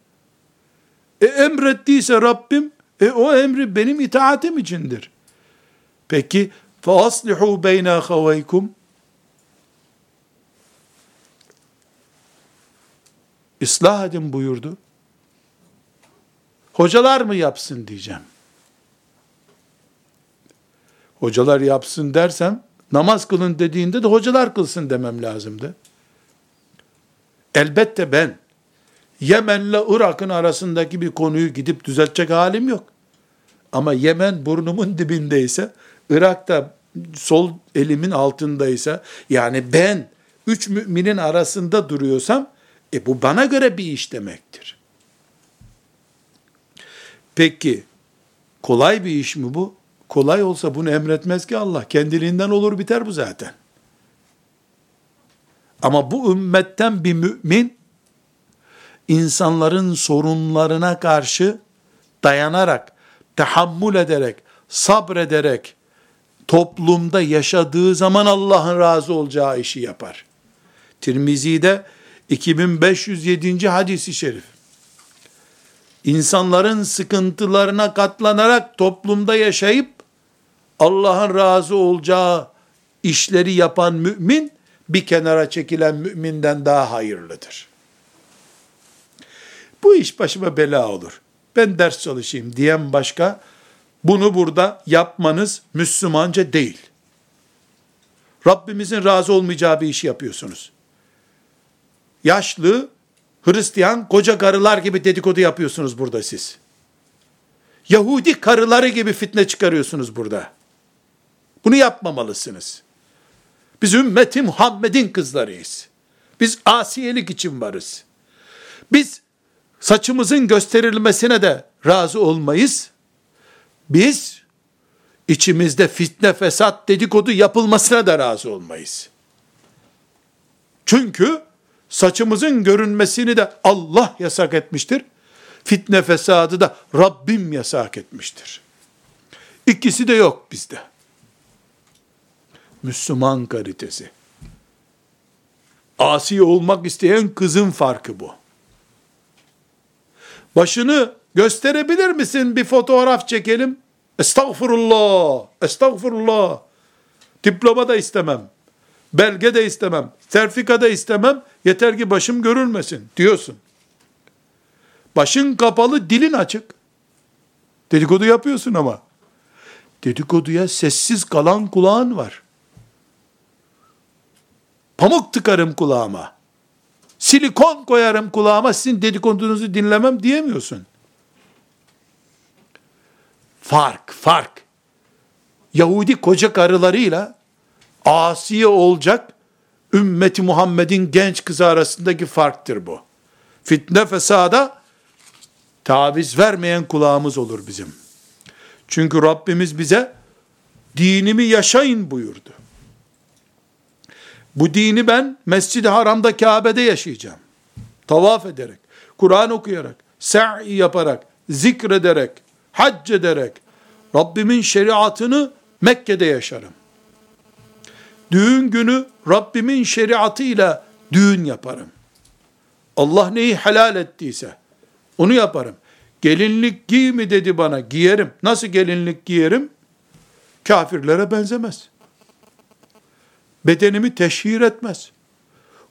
E emrettiyse Rabbim, e o emri benim itaatim içindir. Peki, فَأَصْلِحُوا بَيْنَا خَوَيْكُمْ İslah edin buyurdu. Hocalar mı yapsın diyeceğim hocalar yapsın dersem, namaz kılın dediğinde de hocalar kılsın demem lazımdı. Elbette ben, Yemen'le Irak'ın arasındaki bir konuyu gidip düzeltecek halim yok. Ama Yemen burnumun dibindeyse, Irak'ta sol elimin altındaysa, yani ben üç müminin arasında duruyorsam, e bu bana göre bir iş demektir. Peki, kolay bir iş mi bu? Kolay olsa bunu emretmez ki Allah. Kendiliğinden olur biter bu zaten. Ama bu ümmetten bir mümin, insanların sorunlarına karşı dayanarak, tahammül ederek, sabrederek, toplumda yaşadığı zaman Allah'ın razı olacağı işi yapar. Tirmizi'de 2507. hadisi şerif. İnsanların sıkıntılarına katlanarak toplumda yaşayıp Allah'ın razı olacağı işleri yapan mümin bir kenara çekilen müminden daha hayırlıdır. Bu iş başıma bela olur. Ben ders çalışayım diyen başka bunu burada yapmanız Müslümanca değil. Rabbimizin razı olmayacağı bir işi yapıyorsunuz. Yaşlı, Hristiyan, koca karılar gibi dedikodu yapıyorsunuz burada siz. Yahudi karıları gibi fitne çıkarıyorsunuz burada. Bunu yapmamalısınız. Biz ümmeti Muhammed'in kızlarıyız. Biz asiyelik için varız. Biz saçımızın gösterilmesine de razı olmayız. Biz içimizde fitne, fesat, dedikodu yapılmasına da razı olmayız. Çünkü saçımızın görünmesini de Allah yasak etmiştir. Fitne fesadı da Rabbim yasak etmiştir. İkisi de yok bizde. Müslüman karitesi. Asi olmak isteyen kızın farkı bu. Başını gösterebilir misin? Bir fotoğraf çekelim. Estağfurullah, estağfurullah. Diploma da istemem. Belge de istemem. Sertifika da istemem. Yeter ki başım görülmesin diyorsun. Başın kapalı, dilin açık. Dedikodu yapıyorsun ama. Dedikoduya sessiz kalan kulağın var. Pamuk tıkarım kulağıma. Silikon koyarım kulağıma sizin dedikodunuzu dinlemem diyemiyorsun. Fark, fark. Yahudi koca karılarıyla asiye olacak ümmeti Muhammed'in genç kızı arasındaki farktır bu. Fitne fesada taviz vermeyen kulağımız olur bizim. Çünkü Rabbimiz bize dinimi yaşayın buyurdu. Bu dini ben Mescid-i Haram'da Kabe'de yaşayacağım. Tavaf ederek, Kur'an okuyarak, sa'i yaparak, zikrederek, hac ederek, Rabbimin şeriatını Mekke'de yaşarım. Düğün günü Rabbimin şeriatıyla düğün yaparım. Allah neyi helal ettiyse onu yaparım. Gelinlik giy mi dedi bana giyerim. Nasıl gelinlik giyerim? Kafirlere benzemez bedenimi teşhir etmez.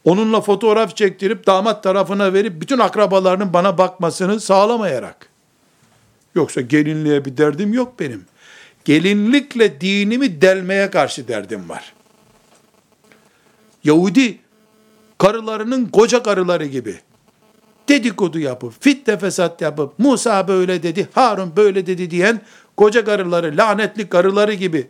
Onunla fotoğraf çektirip damat tarafına verip bütün akrabalarının bana bakmasını sağlamayarak. Yoksa gelinliğe bir derdim yok benim. Gelinlikle dinimi delmeye karşı derdim var. Yahudi karılarının koca karıları gibi dedikodu yapıp, fitne fesat yapıp, Musa böyle dedi, Harun böyle dedi diyen koca karıları, lanetli karıları gibi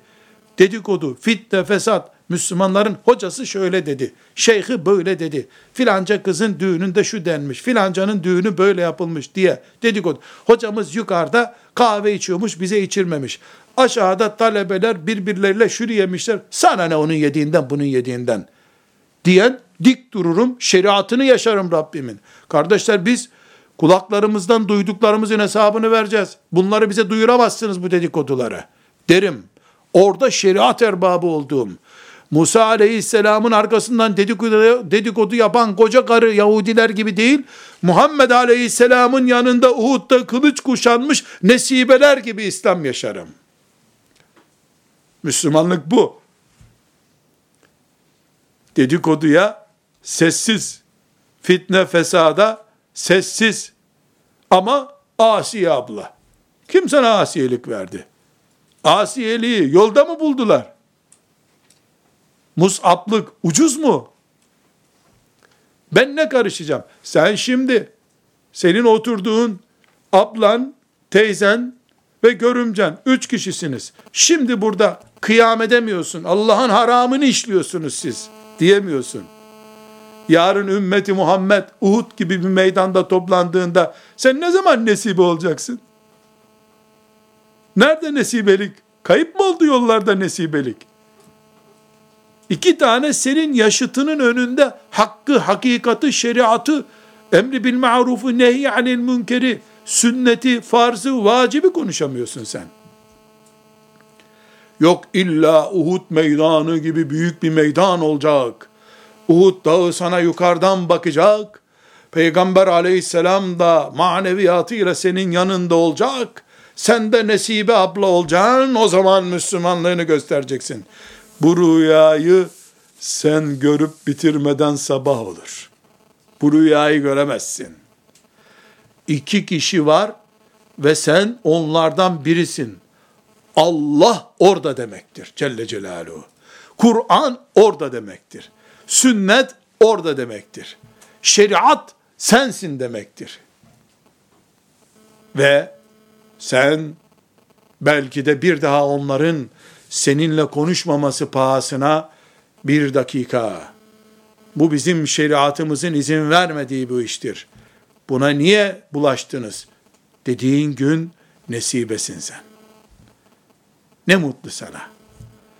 dedikodu, fitne, fesat, Müslümanların hocası şöyle dedi, şeyhi böyle dedi, filanca kızın düğününde şu denmiş, filancanın düğünü böyle yapılmış diye dedikodu. Hocamız yukarıda kahve içiyormuş, bize içirmemiş. Aşağıda talebeler birbirleriyle şürü yemişler, sana ne onun yediğinden, bunun yediğinden diyen dik dururum, şeriatını yaşarım Rabbimin. Kardeşler biz kulaklarımızdan duyduklarımızın hesabını vereceğiz. Bunları bize duyuramazsınız bu dedikoduları. Derim. Orada şeriat erbabı olduğum, Musa aleyhisselamın arkasından dedikodu, dedikodu yapan koca karı Yahudiler gibi değil, Muhammed aleyhisselamın yanında Uhud'da kılıç kuşanmış nesibeler gibi İslam yaşarım. Müslümanlık bu. Dedikoduya sessiz, fitne fesada sessiz ama Asiye abla. Kim sana asiyelik verdi? Asiyeliği yolda mı buldular? Mus'aplık ucuz mu? Ben ne karışacağım? Sen şimdi senin oturduğun ablan, teyzen ve görümcen üç kişisiniz. Şimdi burada kıyam edemiyorsun. Allah'ın haramını işliyorsunuz siz diyemiyorsun. Yarın ümmeti Muhammed Uhud gibi bir meydanda toplandığında sen ne zaman nesibe olacaksın? Nerede nesibelik? Kayıp mı oldu yollarda nesibelik? İki tane senin yaşıtının önünde hakkı, hakikati, şeriatı, emri bil marufu, nehy anil münkeri, sünneti, farzı, vacibi konuşamıyorsun sen. Yok illa Uhud meydanı gibi büyük bir meydan olacak. Uhud dağı sana yukarıdan bakacak. Peygamber aleyhisselam da maneviyatıyla senin yanında olacak. Sen de nesibe abla olacaksın. O zaman Müslümanlığını göstereceksin. Bu rüyayı sen görüp bitirmeden sabah olur. Bu rüyayı göremezsin. İki kişi var ve sen onlardan birisin. Allah orada demektir Celle Celaluhu. Kur'an orada demektir. Sünnet orada demektir. Şeriat sensin demektir. Ve sen belki de bir daha onların seninle konuşmaması pahasına bir dakika. Bu bizim şeriatımızın izin vermediği bu iştir. Buna niye bulaştınız? Dediğin gün nesibesin sen. Ne mutlu sana.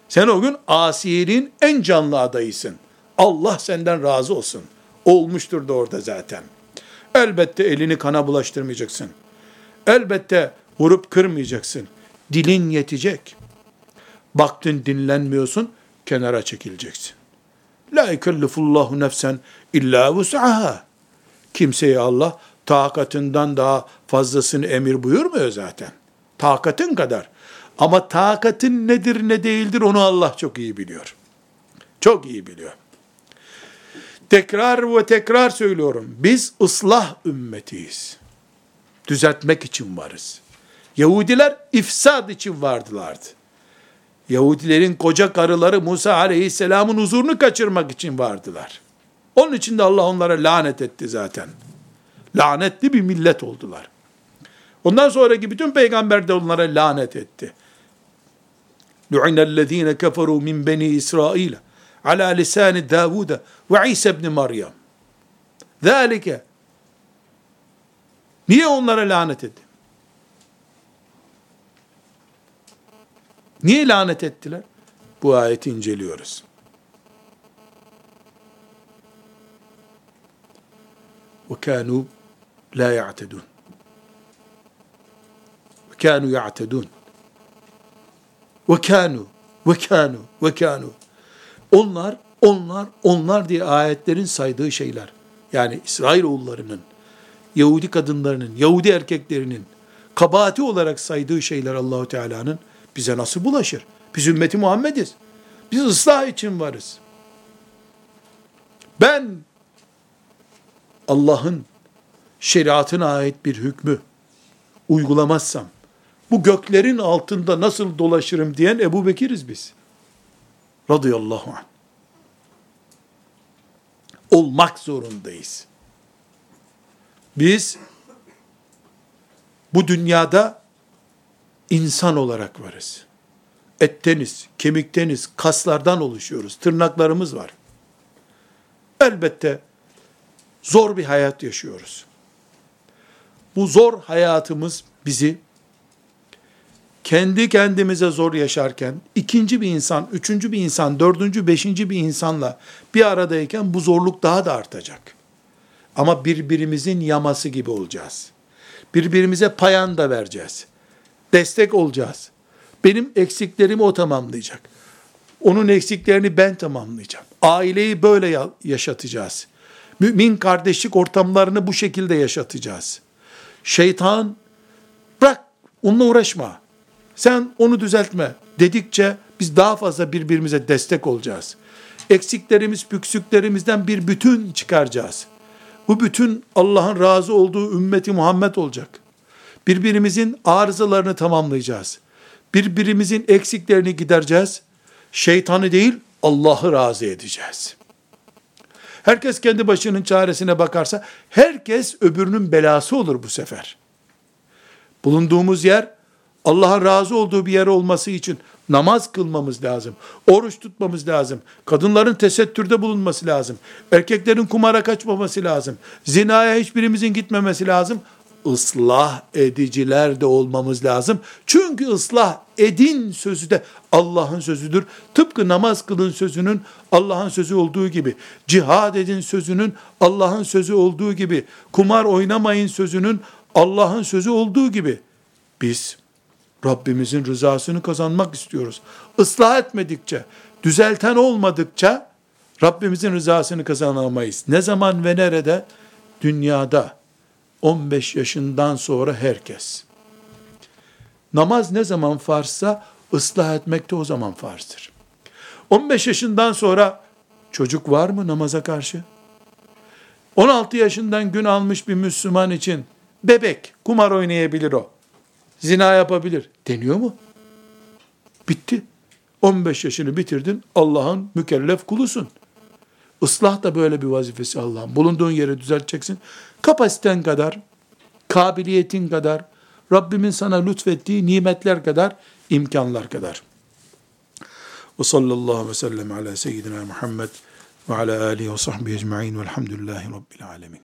Sen o gün asiyeliğin en canlı adayısın. Allah senden razı olsun. Olmuştur da orada zaten. Elbette elini kana bulaştırmayacaksın. Elbette vurup kırmayacaksın. Dilin yetecek. Baktın dinlenmiyorsun, kenara çekileceksin. La yükellifullahu nefsen illa vus'aha. Kimseye Allah takatından daha fazlasını emir buyurmuyor zaten. Takatın kadar. Ama takatın nedir ne değildir onu Allah çok iyi biliyor. Çok iyi biliyor. Tekrar ve tekrar söylüyorum. Biz ıslah ümmetiyiz. Düzeltmek için varız. Yahudiler ifsad için vardılardı. Yahudilerin koca karıları Musa aleyhisselamın huzurunu kaçırmak için vardılar. Onun için de Allah onlara lanet etti zaten. Lanetli bir millet oldular. Ondan sonraki bütün peygamber de onlara lanet etti. Lu'inellezine keferu min beni İsrail ala lisani Davud ve İsa ibn Meryem. Zalike Niye onlara lanet etti? Niye lanet ettiler? Bu ayeti inceliyoruz. وَكَانُوا لَا يَعْتَدُونَ وَكَانُوا يَعْتَدُونَ وَكَانُوا وَكَانُوا وَكَانُوا Onlar, onlar, onlar diye ayetlerin saydığı şeyler. Yani İsrailoğullarının, Yahudi kadınlarının, Yahudi erkeklerinin kabahati olarak saydığı şeyler Allahu Teala'nın bize nasıl bulaşır? Biz ümmeti Muhammediz. Biz ıslah için varız. Ben Allah'ın şeriatına ait bir hükmü uygulamazsam, bu göklerin altında nasıl dolaşırım diyen Ebu Bekir'iz biz. Radıyallahu anh. Olmak zorundayız. Biz bu dünyada insan olarak varız. Etteniz, kemikteniz, kaslardan oluşuyoruz. Tırnaklarımız var. Elbette zor bir hayat yaşıyoruz. Bu zor hayatımız bizi kendi kendimize zor yaşarken, ikinci bir insan, üçüncü bir insan, dördüncü, beşinci bir insanla bir aradayken bu zorluk daha da artacak. Ama birbirimizin yaması gibi olacağız. Birbirimize payan da vereceğiz. Destek olacağız. Benim eksiklerimi o tamamlayacak. Onun eksiklerini ben tamamlayacağım. Aileyi böyle yaşatacağız. Mümin kardeşlik ortamlarını bu şekilde yaşatacağız. Şeytan bırak onunla uğraşma. Sen onu düzeltme dedikçe biz daha fazla birbirimize destek olacağız. Eksiklerimiz, püksüklerimizden bir bütün çıkaracağız. Bu bütün Allah'ın razı olduğu ümmeti Muhammed olacak. Birbirimizin arızalarını tamamlayacağız. Birbirimizin eksiklerini gidereceğiz. Şeytanı değil, Allah'ı razı edeceğiz. Herkes kendi başının çaresine bakarsa, herkes öbürünün belası olur bu sefer. Bulunduğumuz yer, Allah'ın razı olduğu bir yer olması için namaz kılmamız lazım. Oruç tutmamız lazım. Kadınların tesettürde bulunması lazım. Erkeklerin kumara kaçmaması lazım. Zinaya hiçbirimizin gitmemesi lazım. Islah ediciler de olmamız lazım. Çünkü ıslah edin sözü de Allah'ın sözüdür. Tıpkı namaz kılın sözünün Allah'ın sözü olduğu gibi, cihad edin sözünün Allah'ın sözü olduğu gibi, kumar oynamayın sözünün Allah'ın sözü olduğu gibi biz Rabbimizin rızasını kazanmak istiyoruz. Islah etmedikçe, düzelten olmadıkça Rabbimizin rızasını kazanamayız. Ne zaman ve nerede? Dünyada 15 yaşından sonra herkes. Namaz ne zaman farsa ıslah etmek de o zaman farzdır. 15 yaşından sonra çocuk var mı namaza karşı? 16 yaşından gün almış bir Müslüman için bebek kumar oynayabilir o. Zina yapabilir. Deniyor mu? Bitti. 15 yaşını bitirdin. Allah'ın mükellef kulusun. Islah da böyle bir vazifesi Allah'ın. Bulunduğun yeri düzelteceksin. Kapasiten kadar, kabiliyetin kadar, Rabbimin sana lütfettiği nimetler kadar, imkanlar kadar. Ve sallallahu ve sellem ala seyyidina Muhammed ve ala alihi ve sahbihi ecma'in velhamdülillahi rabbil alemin.